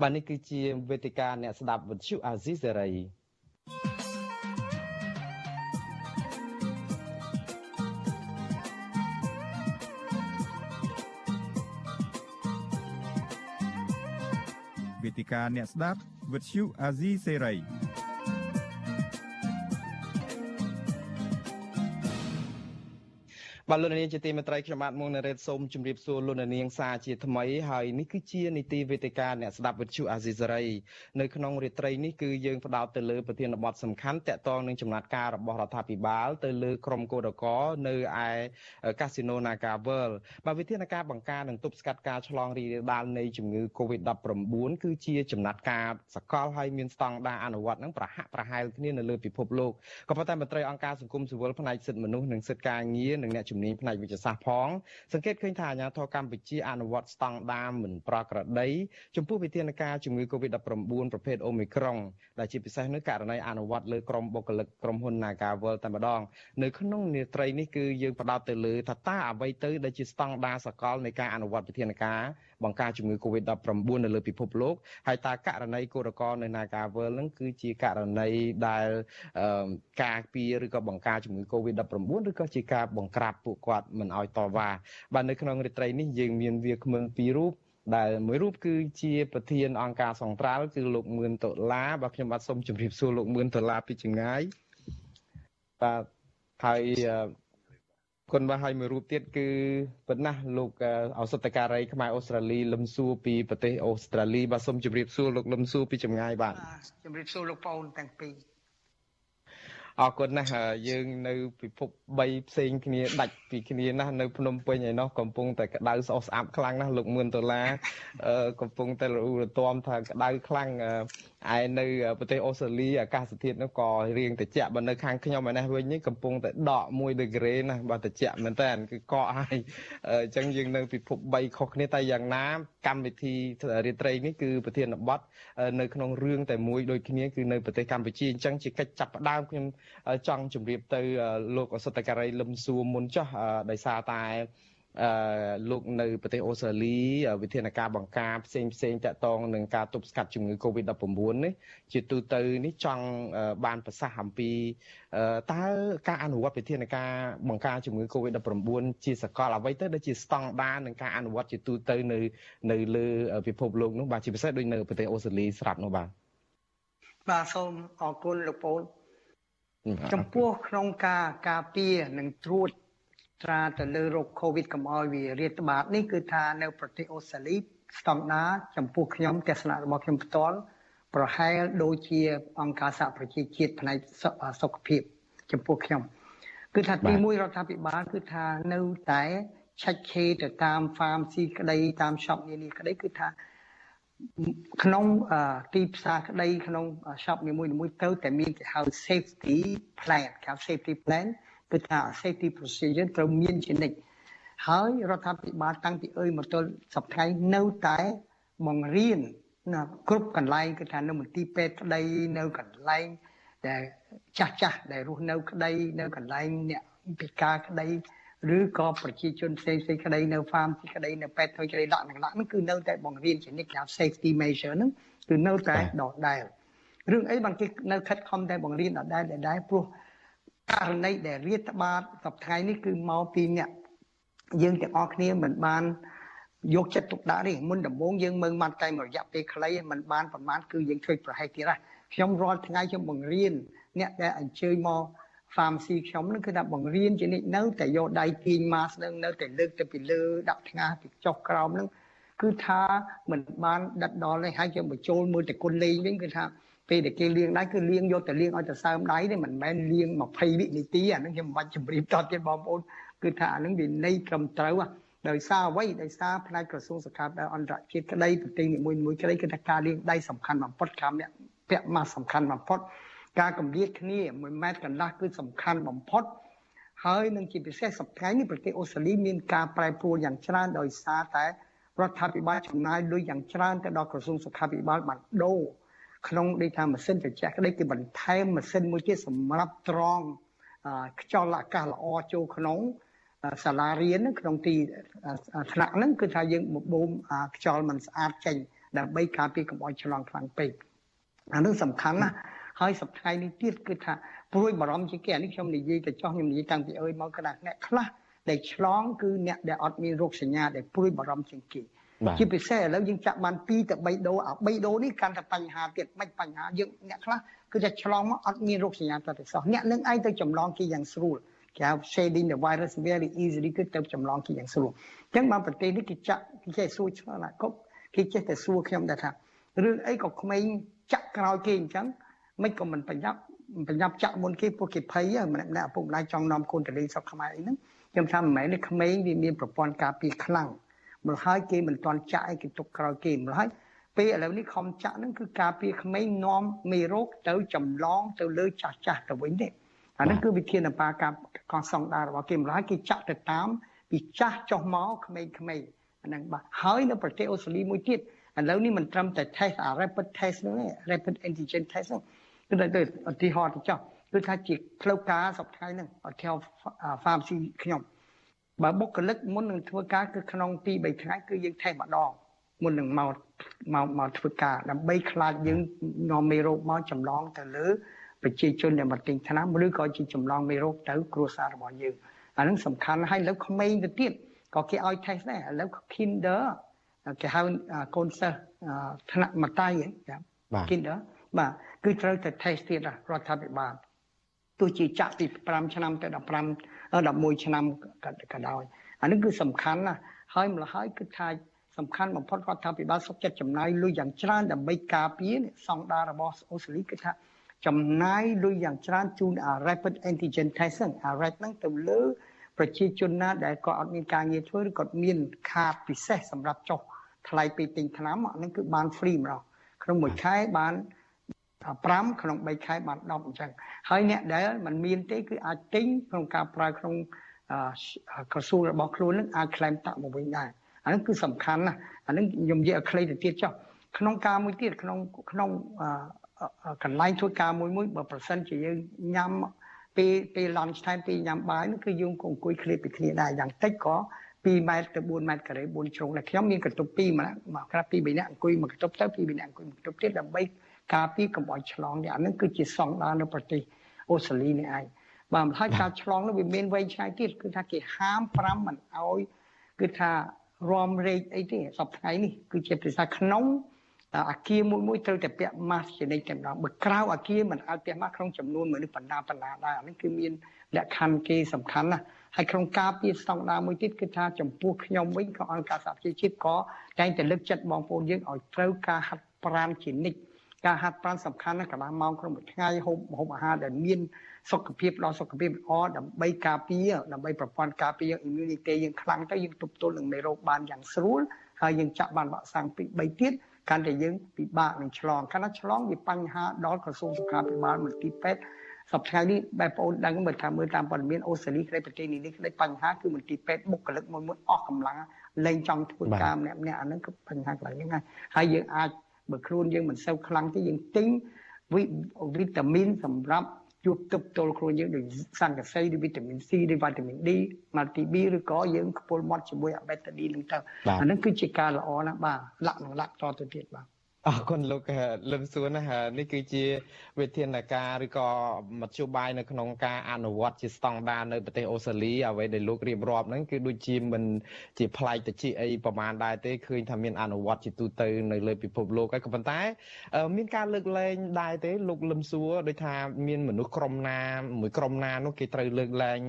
បាទនេះគឺជាវេទិកាអ្នកស្ដាប់វិទ្យុអាស៊ីសេរី វេទិកាអ្នកស្ដាប់វិទ្យុអា បបាទលោកនាងជាទីមេត្រីខ្ញុំបាទមុងណារ៉េតសូមជម្រាបសួរលោកនាងសាជាថ្មីហើយនេះគឺជានីតិវេទិកាអ្នកស្ដាប់វិទ្យុអាស៊ីសេរីនៅក្នុងរាត្រីនេះគឺយើងផ្ដោតទៅលើប្រធានបទសំខាន់តកតងនឹងចំណាត់ការរបស់រដ្ឋាភិបាលទៅលើក្រុមគឧតកនៅឯកាស៊ីណូ Naga World បាទវិធានការបង្ការនិងទប់ស្កាត់ការឆ្លងរីករាលដាលនៃជំងឺ Covid-19 គឺជាចំណាត់ការសកលហើយមានស្តង់ដារអនុវត្តនឹងប្រហាក់ប្រហែលគ្នានៅលើពិភពលោកក៏ប៉ុន្តែមន្ត្រីអង្គការសង្គមស៊ីវិលផ្នែកសិទ្ធិមនុស្សនិងសិទ្ធិការងារនិងអ្នកជំនាញផ្នែកវិទ្យាសាស្ត្រផង សង្កេតឃើញថាអាជ្ញាធរកម្ពុជាអនុវត្តស្តង់ដារមិនប្រក្រតីចំពោះវិធានការជំងឺ Covid-19 ប្រភេទ Omicron ដែលជាពិសេសនៅករណីអនុវត្តលើក្រុមបុគ្គលិកក្រុមហ៊ុន Nagavel តែម្ដងនៅក្នុងនេត្រីនេះគឺយើងផ្ដោតទៅលើថាតើអ្វីទៅដែលជាស្តង់ដារសកលនៃការអនុវត្តវិធានការបង្ការជំងឺ Covid-19 នៅលើពិភពលោកហើយតើករណីកូរកលនៅ Nagavel នឹងគឺជាករណីដែលការពារឬក៏បង្ការជំងឺ Covid-19 ឬក៏ជាការបង្ក្រាបពួកគាត់មិនឲ្យតវ៉ាបាទនៅក្នុងរាត្រីនេះយើងមានវាគ្មិនពីររូបដែលមួយរូបគឺជាប្រធានអង្គការសង្ត្រាល់គឺលោកមឿនដុល្លារបាទខ្ញុំបាទសូមជម្រាបសួរលោកមឿនដុល្លារពីចម្ងាយបាទហើយគុណបាទហើយមួយរូបទៀតគឺប៉ុណ្ណាលោកឱសថការីខ្មែរអូស្ត្រាលីលឹមសួរពីប្រទេសអូស្ត្រាលីបាទសូមជម្រាបសួរលោកលឹមសួរពីចម្ងាយបាទជម្រាបសួរលោកប៉ូនទាំងពីរ អរគុណណាស់យើងនៅពិភព3ផ្សេងគ្នាដាច់ពីគ្នាណាស់នៅភ្នំពេញឯណោះកំពុងតែក្តៅស្អុះស្អាប់ខ្លាំងណាស់លោកមឿនដុល្លារកំពុងតែរអ៊ូរទាំថាក្តៅខ្លាំងឯនៅប្រទេសអូស្ត្រាលីអាកាសធាតុនោះក៏រៀងត្រជាក់បើនៅខាងខ្ញុំឯនេះវិញនេះកំពុងតែដក1ដឺក្រេណាបើត្រជាក់មែនតើគឺកកហើយអញ្ចឹងយើងនៅពិភព3ខុសគ្នាតែយ៉ាងណា កម្មវិធីរាត្រីនេះគឺប្រធានបទនៅក្នុងរឿងតែមួយដូចគ្នាគឺនៅប្រទេសកម្ពុជាអញ្ចឹងជាកិច្ចចាប់ផ្ដើមខ្ញុំចង់ជម្រាបទៅលោកអសតការីលឹមសួរមុនចោះដោយសារតែ អឺលោកនៅប្រទេសអូស្ត្រាលីវិធានការបង្ការផ្សេងផ្សេងតាក់ទងនឹងការទប់ស្កាត់ជំងឺ Covid-19 នេះជាទូទៅនេះចង់បានប្រសាសន៍អំពីតើការអនុវត្តវិធានការបង្ការជំងឺ Covid-19 ជាសកលអ្វីទៅដែលជាស្តង់ដារនឹងការអនុវត្តជាទូទៅនៅនៅលើពិភពលោកនោះបាទជាពិសេសដូចនៅប្រទេសអូស្ត្រាលីស្រាប់នោះបាទបាទសូមអរគុណលោកពូនចំពោះក្នុងការការពារនិងត្រួត ត្រាទៅលើโรគ COVID កុំឲ្យវារាតត្បាតនេះគឺថានៅប្រទេសអូស្ត្រាលីស្តង់ដារចំពោះខ្ញុំទស្សនៈរបស់ខ្ញុំផ្ទាល់ប្រហែលដូចជា អង្គការសហប្រជាជាតិផ្នែកសុខភាព ចំពោះខ្ញុំ គឺថាទីមួយរដ្ឋាភិបាលគឺថានៅតែឆែកឆេរទៅតាម farm ស៊ីក្តីតាម shop នានាក្តីគឺថាក្នុងទីផ្សារក្តីក្នុង shop នីមួយៗទៅតែមានគេហៅ safety plan គេហៅ safety plan គឺថា safety procedure ត្រូវមានជានិច្ចហើយរដ្ឋាភិបាលតាំងពីអើយមកទល់សប្តាហ៍នៅតែបង្រៀនណាគ្រប់កន្លែងគឺថានៅមន្ទីរពេទ្យក្តីនៅកន្លែងដែលចាស់ចាស់ដែលរស់នៅក្តីនៅកន្លែងអ្នកពិការក្តីឬក៏ប្រជាជនផ្សេងផ្សេងក្តីនៅ farm ក្តីនៅពេទ្យធ្វើក្តីដាក់នឹងដាក់ហ្នឹងគឺនៅតែបង្រៀនជានិច្ចគេហៅ safety measure ហ្នឹងគឺនៅតែដដែលរឿងអីបានគេនៅខិតខំតែបង្រៀនដដែលដដែលព្រោះ ករណីដែលរាតត្បាតសប្តាហ៍នេះគឺមកពីអ្នកយើងទាំងអស់គ្នាមិនបានយកចិត្តទុកដាក់ទេមុនដំបូងយើងមើលមកតែមួយរយៈពេលខ្លីមិនបានប្រមាណគឺយើងជួយប្រហែសទៀតណាខ្ញុំរាល់ថ្ងៃខ្ញុំបង្រៀនអ្នកដែលអញ្ជើញមក pharmacy ខ្ញុំនឹងគឺថាបង្រៀនជានិច្ចនៅតែយកដៃទាញ mask នឹងនៅតែលើកទៅពីលើដាក់ថ្ងាសពីចុះក្រោមនឹងគឺថាមិនបានដិតដល់ទេហើយយើងបញ្ចូលមើលតែគុណលេងវិញគឺថា ពេលដែលគេលាងដៃគឺលាងយកតែលាងឲ្យតែសើមដៃទេមិនមែនលាង20វិនាទីអានឹងខ្ញុំមិនបាច់ជម្រាបតទៀតបងប្អូនគឺថាអានឹងវាន័យត្រឹមត្រូវដោយសារអ្វីដោយសារផ្នែកក្រសួងសុខាភិបាលអន្តរជាតិក្តីប្រទេសនីមួយៗក្តីគឺថាការលាងដៃសំខាន់បំផុតការពាក់ពាក់ម៉ាស់សំខាន់បំផុតការកម្រិតគ្នា1ម៉ែត្រកន្លះគឺសំខាន់បំផុតហើយនឹងជាពិសេសសប្តាហ៍នេះប្រទេសអូស្ត្រាលីមានការប្រែប្រួលយ៉ាងច្រើនដោយសារតែរដ្ឋាភិបាលចំណាយលុយយ៉ាងច្រើនទៅដល់ក្រសួងសុខាភិបាលបានដូរ ក្នុងដូចថាម៉ាស៊ីនត្រជាក់ក្តីគឺបន្ថែមម៉ាស៊ីនមួយទៀតសម្រាប់ត្រង់ខ្យល់អាកាសល្អចូលក្នុងសាលារៀនក្នុងទីថ្នាក់ហ្នឹងគឺថាយើងបបូមខ្យល់មិនស្អាតចេញដើម្បីការពារកុំឲ្យឆ្លងខ្លាំងពេកអានោះសំខាន់ណាស់ហើយសប្តាហ៍នេះទៀតគឺថាព្រួយបារម្ភជាងគេអានេះខ្ញុំនិយាយទៅចោះខ្ញុំនិយាយតាំងពីអើយមកគណៈអ្នកខ្លះដែលឆ្លងគឺអ្នកដែលអត់មានរោគសញ្ញាដែលព្រួយបារម្ភជាងគេ ជាពិសេសឥឡូវយើងចាក់បាន2ទៅ3ដូអា3ដូនេះកាន់តែបញ្ហាទៀតមិនបញ្ហាយើងអ្នកខ្លះគឺតែឆ្លងមកអត់មានរោគសញ្ញាតតែសោះអ្នកនឹងឯងទៅចម្លងគេយ៉ាងស្រួលគេហៅ shading the virus very easily គឺទៅចម្លងគេយ៉ាងស្រួលអញ្ចឹងមកប្រទេសនេះគេចាក់គេចេះសួរឆ្លើយណាគប់គេចេះតែសួរខ្ញុំដែរថារឿងអីក៏ក្មេងចាក់ក្រោយគេអញ្ចឹងមិនក៏មិនប្រញាប់ប្រញាប់ចាក់មុនគេពួកគេភ័យម្នាក់ម្នាក់ឪពុកម្ដាយចង់នាំកូនទៅលេងស្រុកខ្មែរអីហ្នឹងខ្ញុំថាមិនមែនទេក្មេងវាមានប្រព័ន្ធការពារខ្លាំង ម្ល៉េះហើយគេមិនទាន់ចាក់អីគេទុកក្រោយគេម្ល៉េះហើយពេលឥឡូវនេះខំចាក់ហ្នឹងគឺការពារក្មេងនាំមេរោគទៅចម្លងទៅលើចាស់ចាស់ទៅវិញទេអានេះគឺវិធានការការកងសង្ដាររបស់គេម្ល៉េះហើយគេចាក់ទៅតាមពីចាស់ចុះមកក្មេងក្មេងអាហ្នឹងបាទហើយនៅប្រទេសអូស្ត្រាលីមួយទៀតឥឡូវនេះមិនត្រឹមតែ test អា rapid test ហ្នឹងទេ rapid antigen test ហ្នឹងគឺទៅឧទាហរណ៍ទៅចុះគឺថាជាផ្លូវការសប្តាហ៍ហ្នឹងឧទាហរណ៍ pharmacy ខ្ញុំ បើបុគ្គលិកមុននឹងធ្វើការគឺក្នុង2 3ថ្ងៃគឺយើង test ម្ដងមុននឹងមកមកមកធ្វើការដើម្បីខ្លាចយើងនាំមេរោគមកចម្លងទៅលើប្រជាជនដែលមកទិញថ្នាំឬក៏ជាចម្លងមេរោគទៅគ្រួសាររបស់យើងអានឹងសំខាន់ហើយលើក្មេងទៅទៀតក៏គេឲ្យ test ដែរឥឡូវ kinder គេហៅកូនសិស្សថ្នាក់មតៃចា៎ kinder បាទគឺត្រូវតែ test ទៀតរដ្ឋាភិបាលទោះជាចាក់ពី5ឆ្នាំទៅ15 11ឆ្នាំក៏ដោយអានេះគឺសំខាន់ណាស់ហើយម្ល៉េះហើយគឺថាសំខាន់បំផុតរដ្ឋាភិបាលសុខចិត្តចំណាយលុយយ៉ាងច្រើនដើម្បីការពារសង្ដាររបស់អូស្ត្រាលីគឺថាចំណាយលុយយ៉ាងច្រើនជូន rapid antigen test ហ្នឹងអា RAT ហ្នឹងទៅលើប្រជាជនណាដែលគាត់អត់មានការងារធ្វើឬគាត់មានខាតពិសេសសម្រាប់ចុះថ្លៃពេលទិញថ្នាំហ្នឹងគឺបាន free ម្ដងក្នុងមួយខែបាន 5ក្នុង3ខែបាន10អញ្ចឹងហើយអ្នកដែលมันមានទេគឺអាចទិញក្នុងការប្រើក្នុងក្រសួងរបស់ខ្លួននឹងអាច claim តាក់មកវិញដែរអានេះគឺសំខាន់ណាស់អានេះខ្ញុំនិយាយឲ្យខ្លីទៅទៀតចុះក្នុងការមួយទៀតក្នុងក្នុងកន្លែងធ្វើការមួយមួយបើប្រសិនជាយើងញ៉ាំពេលពេល lunch time ពេលញ៉ាំបាយនោះគឺយើងក៏អង្គុយឃ្លាតពីគ្នាដែរយ៉ាងតិចក៏2ម៉ែត្រទៅ4ម៉ែត្រការ៉េ4ជ្រុងតែខ្ញុំមានកន្ទប់2ម្នាក់មកក្រាស់2 3នាក់អង្គុយមួយកន្ទប់ទៅ2 3នាក់អង្គុយមួយកន្ទប់ទៀតដើម្បី ការពារកុំឲ្យឆ្លងនេះអានឹងគឺជាសង្ដាននៅប្រទេសអូស្ត្រាលីនេះឯងបាទហើយការឆ្លងនោះវាមានវែងឆ្ងាយទៀតគឺថាគេហាម5មិនឲ្យគឺថារំរែកអីទេសប្តាហ៍នេះគឺជាភាសាក្នុងអាគារមួយមួយត្រូវតែពាក់ម៉ាស់ជានិច្ចតែម្ដងបើក្រៅអាគារមិនឲ្យពាក់ម៉ាស់ក្នុងចំនួនមនុស្សបណ្ដាបណ្ដាដែរអានេះគឺមានលក្ខខណ្ឌគេសំខាន់ណាស់ហើយក្នុងការពារស្តង់ដារមួយទៀតគឺថាចំពោះខ្ញុំវិញក៏អង្គការសហប្រជាជាតិក៏តែងតែលើកចិត្តបងប្អូនយើងឲ្យត្រូវការហាត់ប្រាណជានិច្ច ការហាត់ប្រាណសំខាន់ណាស់កន្លះម៉ោងក្នុងមួយថ្ងៃហូបហូបអាហារដែលមានសុខភាពដល់សុខភាពល្អដើម្បីការពារដើម្បីប្រព័ន្ធការពារ immunity យើងខ្លាំងទៅយើងទប់ទល់នឹងមេរោគបានយ៉ាងស្រួលហើយយើងចាក់បានវ៉ាក់សាំងពី3ទៀតកាន់តែយើងពិបាកនឹងឆ្លងកាលណាឆ្លងវាបញ្ហាដល់ក្រសួងសុខាភិបាលមន្ទីរពេទ្យសប្តាហ៍នេះបែបបងប្អូនដឹងមើលថាមើលតាមព័ត៌មានអូស្ត្រាលីក្តីប្រទេសនេះនេះក្តីបញ្ហាគឺមន្ទីរពេទ្យបុគ្គលិកមួយមួយអស់កម្លាំងលែងចង់ធ្វើការម្នាក់ម្នាក់អាហ្នឹងគឺបញ្ហាកន្លែងហ្នឹងហើយយើងអាច បើខ្លួនយើងមិនសូវខ្លាំងទេយើងទិញវីតាមីនសម្រាប់ជួបទប់ទល់ខ្លួនយើងដូចសង្កសីឬវីតាមីន C ឬវីតាមីន D ម៉ាល់ទី B ឬក៏យើងខ្ពុលមាត់ជាមួយអាបេតាឌីនហ្នឹងទៅអាហ្នឹងគឺជាការល្អណាស់បាទលក្ខណៈលក្ខតទៅទៀតបាទ អរគុណលោកលឹមសួនណានេះគឺជាវិធានការឬក៏មធ្យោបាយនៅក្នុងការអនុវត្តជាស្តង់ដារនៅប្រទេសអូស្ត្រាលីអ្វីដែលលោករៀបរាប់ហ្នឹងគឺដូចជាមិនជាប្លែកទៅជាអីប្រមាណដែរទេឃើញថាមានអនុវត្តជាទូទៅនៅលើពិភពលោកហើយក៏ប៉ុន្តែ មានការលើកលែងដែរទេលោកលឹមសួរដូចថាមានមនុស្សក្រុមណាមួយក្រុមណានោះគេត្រូវលើកលែង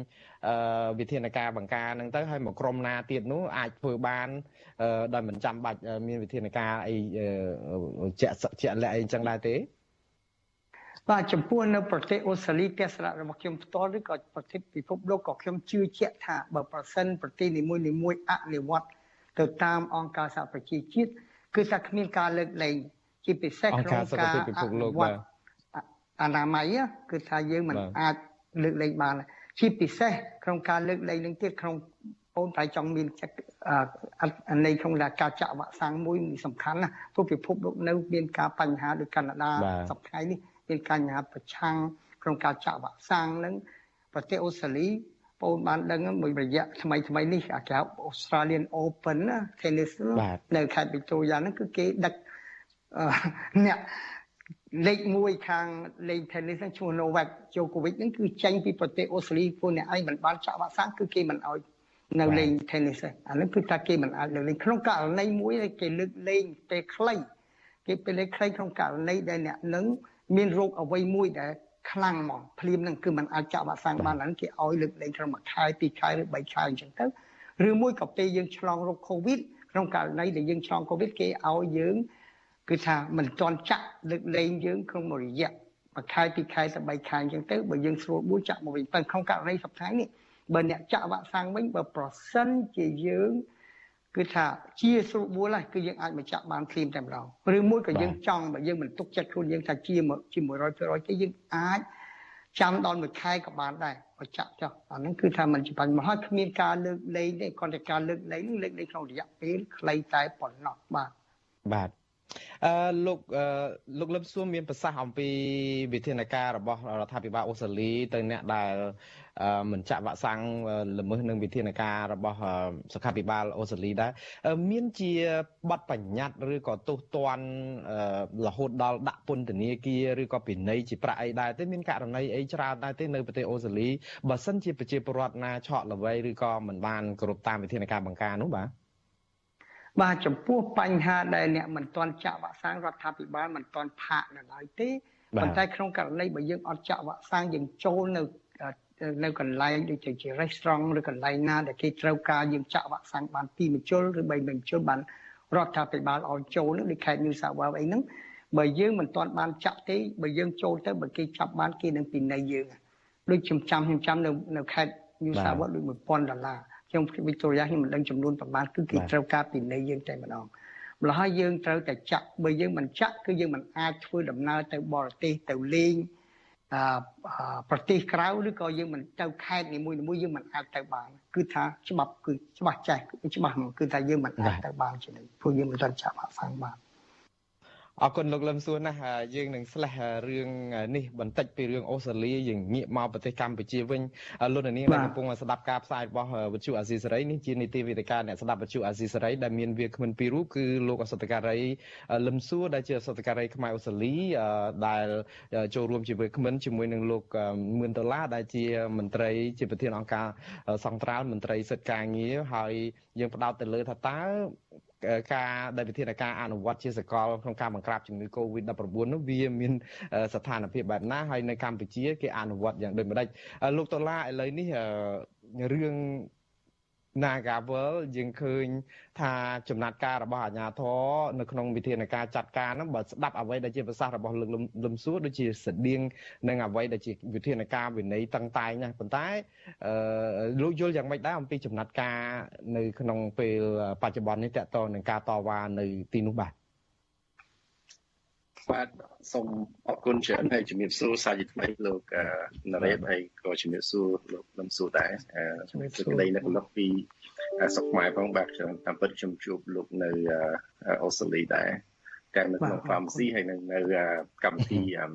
វិធានការបង្ការហ្នឹងទៅហើយមកក្រុមណាទៀតនោះអាចធ្វើបានដោយមិនចាំបាច់មានវិធានការអីជាក់ជាក់លាក់អីចឹងដែរទេបាទចំពោះនៅប្រទេសអូស្ត្រាលីទស្សនៈរបស់ខ្ញុំផ្ទាល់ឬក៏ប្រទេសពិភពលោកក៏ខ្ញុំជឿជាក់ថាបើប្រសិនប្រទេសនីមួយនីមួយអនុវត្តទៅតាមអង្គការសហប្រជាជាតិគឺថាគ្មានការលើកលែងជាពិសេសក្នុងការអនុវត្តអនាម័យគឺថាយើងមិនអាចលើកលែងបាន ជាពិសេសក្នុងការលើកលែងនឹងទៀតក្នុងបងតែចង់មាននៃក្នុងការចាក់វ៉ាក់សាំងមួយសំខាន់ណាព្រោះពិភពលោកនៅមានការបញ្ហាដូចកាណាដាសប្តាហ៍នេះមានបញ្ហាប្រឆាំងក្នុងការចាក់វ៉ាក់សាំងនឹងប្រទេសអូស្ត្រាលីបងបានដឹងមួយរយៈថ្មីថ្មីនេះអាគេ Australian Open ណា tennis នៅខេត្ត Victoria ហ្នឹងគឺគេដឹកអ្នក លេខ1ខាងលេង tennis ហ្នឹងឈ្មោះ Novak Djokovic ហ្នឹងគឺចេញពីប្រទេសអូស្ត្រាលីពួកអ្នកឯងមិនបានចាក់វ៉ាក់សាំងគឺគេមិនអោយនៅលេង tennis ទេអានេះគឺថាគេមិនអាចលើកលេងក្នុងករណីមួយគេលើកលេងពេលខ្លីគេពេលលេងខ្លីក្នុងករណីដែលអ្នកនឹងមានរោគអ្វីមួយដែលខ្លាំងហ្មងភ្លាមនឹងគឺมันអាចចាក់វ៉ាក់សាំងបានហ្នឹងគេឲ្យលើកលែងត្រឹមមួយខែពីរខែឬបីខែអញ្ចឹងទៅឬមួយក៏ពេលយើងឆ្លងរោគ COVID ក្នុងករណីដែលយើងឆ្លង COVID គេឲ្យយើង គឺថាមិនទាន់ចាក់លើកលែងយើងក្នុងមួយរយៈមួយខែពីរខែទៅបីខែអញ្ចឹងទៅបើយើងស្រួលបួលចាក់មកវិញតែក្នុងករណីសប្តាហ៍នេះបើអ្នកចាក់វ៉ាក់សាំងវិញបើប្រសិនជាយើងគឺថាជាស្រួលបួលហើយគឺយើងអាចមកចាក់បានភ្លាមតែម្ដងឬមួយក៏យើងចង់បើយើងមិនទុកចិត្តខ្លួនយើងថាជាជា100%ទេយើងអាចចាំដល់មួយខែក៏បានដែរបើចាក់ចុះអាហ្នឹងគឺថាมันជាបញ្ហាហើយគ្មានការលើកលែងទេគ្រាន់តែការលើកលែងនឹងលើកលែងក្នុងរយៈពេលខ្លីតែប៉ុណ្ណោះបាទបាទ អឺលោកលោកលឹមសួរមានប្រសាសន៍អំពីវិធានការរបស់រដ្ឋាភិបាលអូស្ត្រាលីទៅអ្នកដែលមិនចាក់វ៉ាក់សាំងល្មើសនឹងវិធានការរបស់សុខាភិបាលអូស្ត្រាលីដែរមានជាបទបញ្ញត្តិឬក៏ទោសទណ្ឌរហូតដល់ដាក់ពន្ធនាគារឬក៏ពិន័យជាប្រាក់អីដែរទេមានករណីអីច្រើនដែរទេនៅប្រទេសអូស្ត្រាលីបើសិនជាប្រជាពលរដ្ឋណាឆក់ល្វីឬក៏មិនបានគោរពតាមវិធានការបង្ការនោះបាទ បាទចំពោះបញ្ហាដែលអ្នកមិនទាន់ចាក់វ៉ាក់សាំងរដ្ឋាភិបាលមិនទាន់ផាកនៅឡើយទេប៉ុន្តែក្នុងករណីបើយើងអត់ចាក់វ៉ាក់សាំងយើងចូលនៅនៅកន្លែងដូចជា restaurant ឬកន្លែងណាដែលគេត្រូវការយើងចាក់វ៉ាក់សាំងបាន2មជ្ឈុលឬ3មជ្ឈុលបានរដ្ឋាភិបាលឲ្យចូលនឹងដូចខេត្ត New South Wales អីហ្នឹងបើយើងមិនទាន់បានចាក់ទេបើយើងចូលទៅបើគេចាប់បានគេនឹងពិន័យយើងដូចខ្ញុំចាំខ្ញុំចាំនៅនៅខេត្ត New South Wales ដូច1000ដុល្លារ ខ្ញុំ Victoria ខ្ញុំមិនដឹងចំនួនប្រមាណគឺគេត្រូវការពិន័យយើងតែម្ដងម្ល៉េះហើយយើងត្រូវតែចាក់បើយើងមិនចាក់គឺយើងមិនអាចធ្វើដំណើរទៅបរទេសទៅលេងប្រទេសក្រៅឬក៏យើងមិនទៅខេត្តនីមួយៗយើងមិនអាចទៅបានគឺថាច្បាប់គឺច្បាស់ចេះច្បាស់គឺថាយើងមិនអាចទៅបានជានិច្ចព្រោះយើងមិនទាន់ចាប់ហាក់សាំងបាន អរគុណលោកលឹមសួរណាស់យើងនឹងស្លេះរឿងនេះបន្តិចពីរឿងអូស្ត្រាលីយើងងាកមកប្រទេសកម្ពុជាវិញលោកនាងដែលកំពុងស្ដាប់ការផ្សាយរបស់វិទ្យុអាស៊ីសេរីនេះជានីតិវិទ្យាអ្នកស្ដាប់វិទ្យុអាស៊ីសេរីដែលមានវាគ្មិនពីររូបគឺលោកអសតការីលឹមសួរដែលជាអសតការីខ្មែរអូស្ត្រាលីដែលចូលរួមជាវាគ្មិនជាមួយនឹងលោកមឿនដុល្លារដែលជាមន្ត្រីជាប្រធានអង្គការសង្ត្រាល់មន្ត្រីសិទ្ធិការងារហើយយើងផ្ដោតទៅលើថាតើ ការដែលវិធានការអនុវត្តជាសកលក្នុងការបង្ក្រាបជំងឺ Covid-19 នោះវាមានស្ថានភាពបែបណាហើយនៅកម្ពុជាគេអនុវត្តយ៉ាងដូចម្ដេចលោកដុល្លារឥឡូវនេះរឿង Nagavel យើងឃើញថាចំណាត់ការរបស់អាជ្ញាធរនៅក្នុងវិធានការចាត់ការហ្នឹងបើស្ដាប់អ្វីដែលជាប្រសាសន៍របស់លោកលឹមសួរដូចជាស្តៀងនឹងអ្វីដែលជាវិធានការវិន័យតឹងតែងណាប៉ុន្តែអឺលោកយល់យ៉ាងម៉េចដែរអំពីចំណាត់ការនៅក្នុងពេលបច្ចុប្បន្ននេះតកតនឹងការតវ៉ានៅទីនោះបាទ បាទសូមអរគុណច្រើនហើយជំរាបសួរសាជាថ្មីលោកណារ៉េតហើយក៏ជំរាបសួរលោកលំសួរដែរជំរាបសួរក្តីនៅកន្លងពីសុកខ្មែរផងបាទខ្ញុំតាមពិតខ្ញុំជួបលោកនៅអូស្ត្រាលីដែរតែនៅក្នុង pharmacy ហើយនៅនៅកម្មវិធីអឺ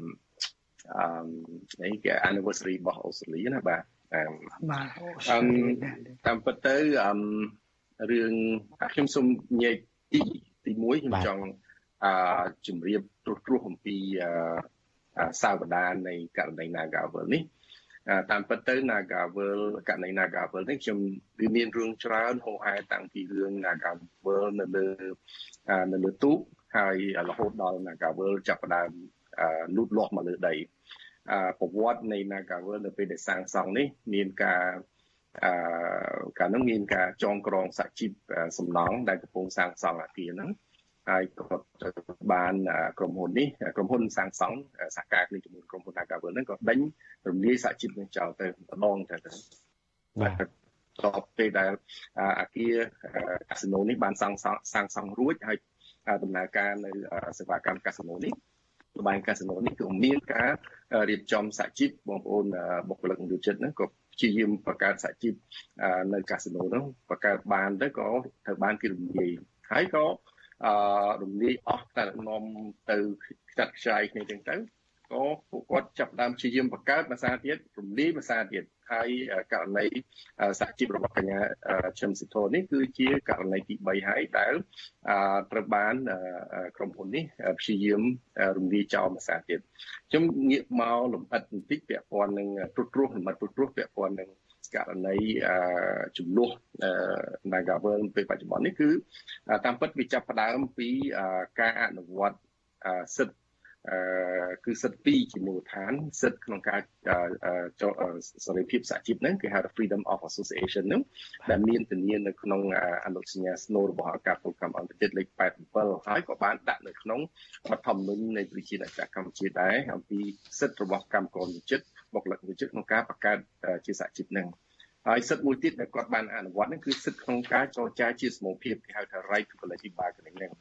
អឺនេះគេ anniversary របស់អូស្ត្រាលីណាបាទបាទអឺតាមពិតទៅអឺរឿងខ្ញុំសូមនិយាយទីទី1ខ្ញុំចង់ អឺជំរាបត្រួសត្រាសអំពីអឺសាវតានៃករណី Nagavel នេះតាមពិតទៅ Nagavel ករណី Nagavel នេះខ្ញុំវាមានរឿងច្រើនហោហែតាំងពីរឿង Nagavel នៅលើនៅលើទូកហើយរហូតដល់ Nagavel ចាប់ផ្ដើមលូតលាស់មកលើដីប្រវត្តិនៃ Nagavel នៅពេលដែលសាងសង់នេះមានការអឺកាលនោះមានការចងក្រងសហជីពសំណង់ដែលកំពុងសាងសង់អគារហ្នឹង ហើយក៏បានក្រុមហ៊ុននេះក្រុមហ៊ុនសាងសង់សហការគ្នាជាមួយក្រុមហ៊ុន Nagavel ហ្នឹងក៏ដេញរំលាយសហជីពនឹងចោលទៅម្ដងទៅទៅបាទតបពេលដែលអាគារកាស៊ីណូនេះបានសាងសង់សាងសង់រួចហើយដំណើរការនៅសេវាកម្មកាស៊ីណូនេះលបែងកាស៊ីណូនេះក៏មានការរៀបចំសហជីពបងប្អូនបុគ្គលិកយុជិតហ្នឹងក៏ព្យាយាមបង្កើតសហជីពនៅកាស៊ីណូហ្នឹងបង្កើតបានទៅក៏ត្រូវបានគេរំលាយហើយក៏ អឺរំលាយអស់តែនាំទៅខ្ចាត់ខ្ចាយគ្នាទាំងទៅក៏ពួកគាត់ចាប់ដើមព្យាយាមបង្កើតភាសាទៀតរំលាយភាសាទៀតហើយករណីសហជីពរបស់កញ្ញាឈឹមសិទ្ធនេះគឺជាករណីទី3ហើយដែលត្រូវបានក្រុមហ៊ុននេះព្យាយាមរំលាយចោលភាសាទៀតខ្ញុំងាកមកលំអិតបន្តិចពាក់ព័ន្ធនឹងត្រួតត្រាសលំអិតត្រួតត្រាសពាក់ព័ន្ធនឹង ករណីចំនួន Nagavel ពេលបច្ចុប្បន្ននេះគឺតាមពិតវាចាប់ផ្ដើមពីការអនុវត្តសិទ្ធិអឺគឺសិទ្ធិពីរជាមូលដ្ឋានសិទ្ធិក្នុងការសេរីភាពសហជីពហ្នឹងគេហៅថា freedom of association ហ្នឹងដែលមានធានានៅក្នុងអនុសញ្ញាស្នូលរបស់អង្គការពលកម្មអន្តរជាតិលេខ87ហើយក៏បានដាក់នៅក្នុងរដ្ឋធម្មនុញ្ញនៃប្រជាណាចក្រកម្ពុជាដែរអំពីសិទ្ធិរបស់កម្មករនិស្សិត បុគ្គលិកនិស្សិតក្នុងការបង្កើតជាសហជីពហ្នឹងហើយសិទ្ធិមួយទៀតដែលគាត់បានអនុវត្តហ្នឹងគឺសិទ្ធិក្នុងការចរចាជាសមូហភាពគេហៅថា right to collective bargaining ហ្នឹង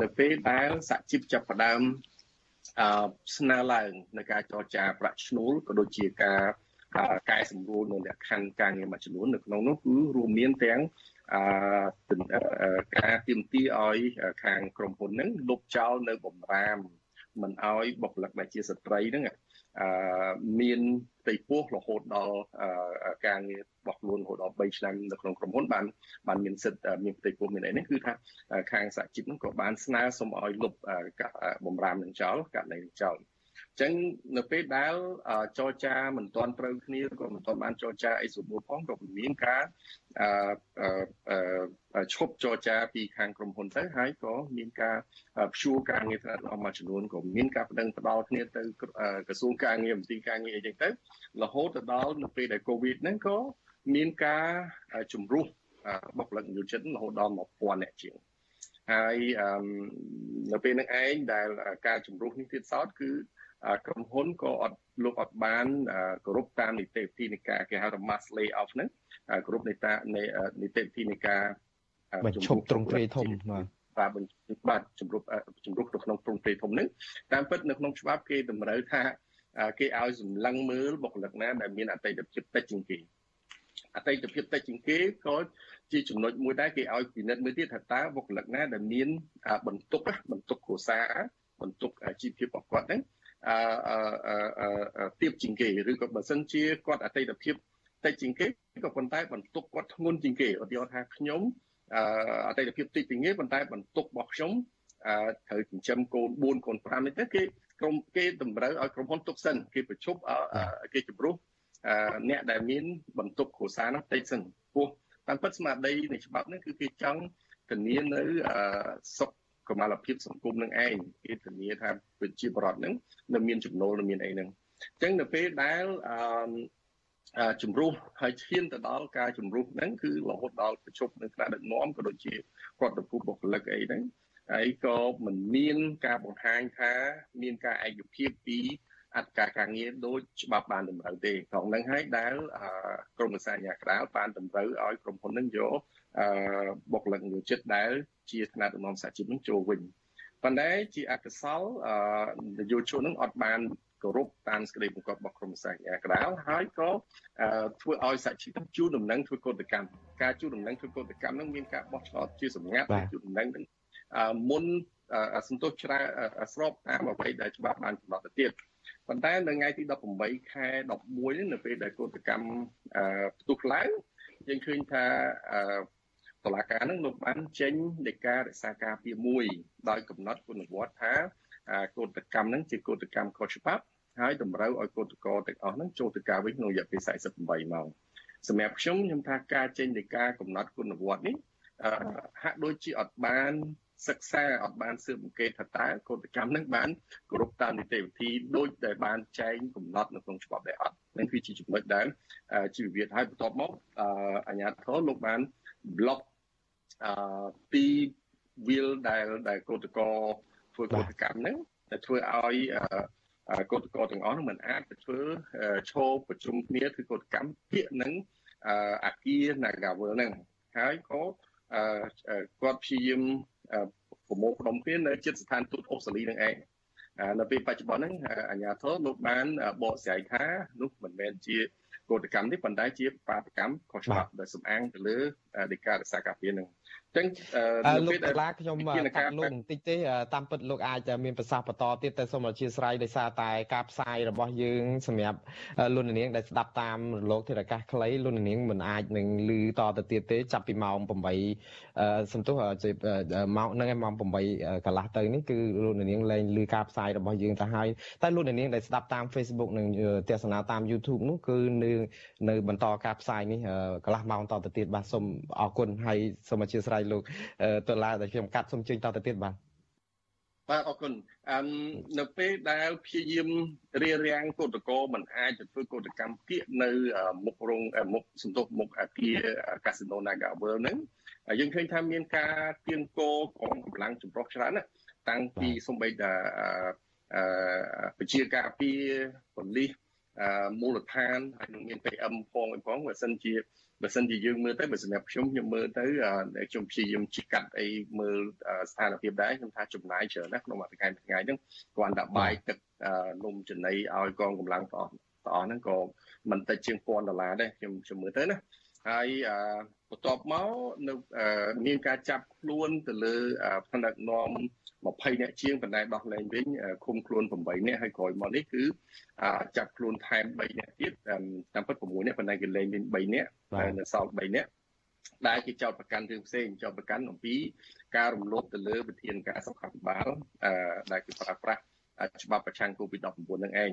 នៅពេលដែលសហជីពចាប់ផ្ដើមអឺស្នើឡើងในការចរចាប្រាក់ឈ្នួលក៏ដូចជាការកែសម្រួលនៅលក្ខខណ្ឌការងារមួយចំនួននៅក្នុងនោះគឺរួមមានទាំងអឺការទៀមទីឲ្យខាងក្រុមហ៊ុនហ្នឹងលុបចោលនៅបំរាមមិនឲ្យបុគ្គលិកដែលជាស្ត្រីហ្នឹង អឺមានផ្ទៃពោះរហូតដល់ការងាររបស់ខ្លួនរហូតដល់3ឆ្នាំនៅក្នុងក្រុមហ៊ុនបានបានមានសិទ្ធិមានផ្ទៃពោះមានអីនេះគឺថាខាងសហជីពហ្នឹងក៏បានស្នើសុំឲ្យលុបបំរាមនឹងចោលករណីនឹងចោល ចឹងនៅពេលដែលចរចាមិនទាន់ត្រូវគ្នាក៏មិនទាន់បានចរចាអីស្រួលផងក៏មានការឈប់ចរចាពីខាងក្រុមហ៊ុនទៅហើយក៏មានការព្យួរការងារថ្នាក់ដឹកនាំមួយចំនួនក៏មានការបដិងផ្ដាល់គ្នាទៅក្រសួងការងារមន្ទីរការងារអីចឹងទៅរហូតទៅដល់នៅពេលដែលកូវីដហ្នឹងក៏មានការជំរុះបុគ្គលិកនិយោជិតរហូតដល់1000អ្នកជាងហើយនៅពេលនឹងឯងដែលការជំរុះនេះទៀតសោតគឺ ក្រុមហ៊ុនក៏អត់លោកអត់បានគោរពតាមនីតិវិធីនៃការគេហៅថា mass layoff ហ្នឹងគោរពនីតិនីតិវិធីនៃការបញ្ឈប់ទ្រង់ទ្រាយធំបាទបាទបាទជំរុះជំរុះនៅក្នុងទ្រង់ទ្រាយធំហ្នឹងតាមពិតនៅក្នុងច្បាប់គេតម្រូវថាគេឲ្យសម្លឹងមើលបុគ្គលិកណាដែលមានអតីតភាពតិចជាងគេអតីតភាពតិចជាងគេក៏ជាចំណុចមួយដែរគេឲ្យពិនិត្យមើលទៀតថាតើបុគ្គលិកណាដែលមានបន្ទុកបន្ទុកគ្រួសារបន្ទុកជីវភាពរបស់គាត់ហ្នឹងអឺ ទៀបជាងគេឬក៏បើសិនជាគាត់អតីតភាពតិចជាងគេក៏ប៉ុន្តែបន្ទុកគាត់ធ្ងន់ជាងគេឧទាហរណ៍ថាខ្ញុំអតីតភាពតិចជាងគេប៉ុន្តែបន្ទុករបស់ខ្ញុំត្រូវចិញ្ចឹមកូន4កូន5នេះទៅគេក្រុមគេតម្រូវឲ្យក្រុមហ៊ុនទុកសិនគេប្រជុំគេជំរុះអ្នកដែលមានបន្ទុកគ្រួសារនោះតិចសិនពោះតាមពិតស្មារតីនៃច្បាប់នេះគឺគេចង់ធានានៅសុខ កុមារភាពសង្គមនឹងឯងគេធានាថាប្រជាប្រដ្ឋនឹងនៅមានចំណូលនៅមានអីហ្នឹងអញ្ចឹងនៅពេលដែលអឺជំរុះហើយឈានទៅដល់ការជំរុះហ្នឹងគឺរហូតដល់ប្រជុំនៅថ្នាក់ដឹកនាំក៏ដូចជាគាត់ទៅពុះបុគ្គលិកអីហ្នឹងហើយក៏មិនមានការបង្ហាញថាមានការឯកភាពពីអត្តការការងារដូចច្បាប់បានតម្រូវទេក្នុងហ្នឹងហើយដែលក្រមវិស័យអាជ្ញាក្រៅបានតម្រូវឲ្យក្រុមហ៊ុនហ្នឹងយក បុគ្គលិកនិយោជិតដែល ជាថ្នាក់ដឹកនាំសហជីពនឹងចូលវិញប៉ុន្តែជាអកុសលនយោជកនឹងអត់បានគោរពតាមសេចក្តីបង្គាប់របស់ក្រមសាស្ត្រអាក្រាលហើយក៏ធ្វើឲ្យសហជីពជួលដំណឹងធ្វើកោតកម្មការជួលដំណឹងធ្វើកោតកម្មនឹងមានការបោះឆ្នោតជាសម្ងាត់ជួលដំណឹងនឹងមុនសន្ទុះច្រាស្របតាមអ្វីដែលច្បាប់បានកំណត់ទៅទៀតប៉ុន្តែនៅថ្ងៃទី18ខែ11នៅពេលដែលកោតកម្មផ្ទុះឡើងយើងឃើញថា តុលាការនឹងលោកបានចេញនៃការរក្សាការពារមួយដោយកំណត់គុណវត្តថាកោតកម្មនឹងជាកោតកម្មខុសច្បាប់ហើយតម្រូវឲ្យកោតក្រទាំងអស់ហ្នឹងចូលទៅការវិញក្នុងរយៈពេល48ម៉ោងសម្រាប់ខ្ញុំខ្ញុំថាការចេញនៃការកំណត់គុណវត្តនេះហាក់ដូចជាអត់បានសិក្សាអត់បានស៊ើបអង្កេតថាតើកោតកម្មនឹងបានគោរពតាមនីតិវិធីដូចដែលបានចែងកំណត់នៅក្នុងច្បាប់ដែរអត់នឹងគឺជាចំណុចដែលជីវវិទ្យាហើយបន្ទាប់មកអាជ្ញាធរលោកបាន block អឺពីវិលដែលដែលកោតក្រធ្វើកោតកម្មហ្នឹងតែធ្វើឲ្យកោតក្រទាំងអស់ហ្នឹងមិនអាចទៅធ្វើឈោប្រជុំគ្នាធ្វើកោតកម្មពាក្យនឹងអាគារ Nagawal ហ្នឹងហើយក៏គាត់ព្យាយាមប្រមូលផ្ដុំគ្នានៅជិតស្ថានទូតអូស្ត្រាលីនឹងឯងនៅពេលបច្ចុប្បន្នហ្នឹងអាជ្ញាធរលោកបានបកស្រាយថានោះមិនមែនជាកោតកម្មទេប៉ុន្តែជាបាតកម្មខុសច្បាប់ដែលសំអាងទៅលើដីការដ្ឋាភិបាលនឹង ចឹងលោកតាឡាខ្ញុំកាត់លោកបន្តិចទេតាមពិតលោកអាចមានប្រសាសន៍បន្តទៀតតែសូមអធិស្ឋានដោយសារតែការផ្សាយរបស់យើងសម្រាប់លោកនាងដែលស្ដាប់តាមរលកធាតុអាកាសខ្លីលោកនាងមិនអាចនឹងឮតទៅទៀតទេចាប់ពីម៉ោង8សំទោសម៉ោងហ្នឹងឯងម៉ោង8កន្លះទៅនេះគឺលោកនាងលែងឮការផ្សាយរបស់យើងទៅហើយតែលោកនាងដែលស្ដាប់តាម Facebook និងទស្សនាតាម YouTube នោះគឺនៅនៅបន្តការផ្សាយនេះកន្លះម៉ោងតទៅទៀតបាទសូមអរគុណហើយសូមអធិស្ឋានលោកតុលាដែលខ្ញុំកាត់សូមជើញតទៅទៀតបាទបបាទអរគុណអឹមនៅពេលដែលព្យាយាមរៀបរៀងកោតកោមិនអាចទៅធ្វើកោតកម្មគៀកនៅមុខរោងមុខសន្ទុះមុខអគារកាស៊ីណូ Naga World ហ្នឹងយើងឃើញថាមានការទៀងកោកងកម្លាំងចម្រុះច្រើនណាតាំងពីសំបីតាអឺពជាការពារប៉ូលីសមូលដ្ឋានហើយនឹងមាន PM ផងឯផងបើសិនជា បើសិនជាយើងមើលទៅបើសម្រាប់ខ្ញុំខ្ញុំមើលទៅខ្ញុំព្យាយាមជីកាត់អីមើលស្ថានភាពដែរខ្ញុំថាចំណាយច្រើនណាស់ក្នុងមួយថ្ងៃមួយថ្ងៃហ្នឹងគ្រាន់តែបាយទឹកនំចំណីឲ្យកងកម្លាំងបងបងហ្នឹងក៏មិនតិចជាង1000ដុល្លារដែរខ្ញុំខ្ញុំមើលទៅណាហើយបន្ទាប់មកនៅមានការចាប់ខ្លួនទៅលើផ្នែកនាំ 20នាក់ជាងបណ្ដៃដោះលែងវិញឃុំខ្លួន8នាក់ហើយក្រោយមកនេះគឺចាប់ខ្លួនថែម3នាក់ទៀតតាមពិត6នាក់បណ្ដៃគេលែងវិញ3នាក់ហើយនៅសល់3នាក់ដែលគេចោតប្រកាន់រឿងផ្សេងចោតប្រកាន់អំពីការរំលោភទៅលើវិធានការសុខាភិបាលដែលគេប្រើប្រាស់ច្បាប់ប្រឆាំង COVID-19 នឹងឯង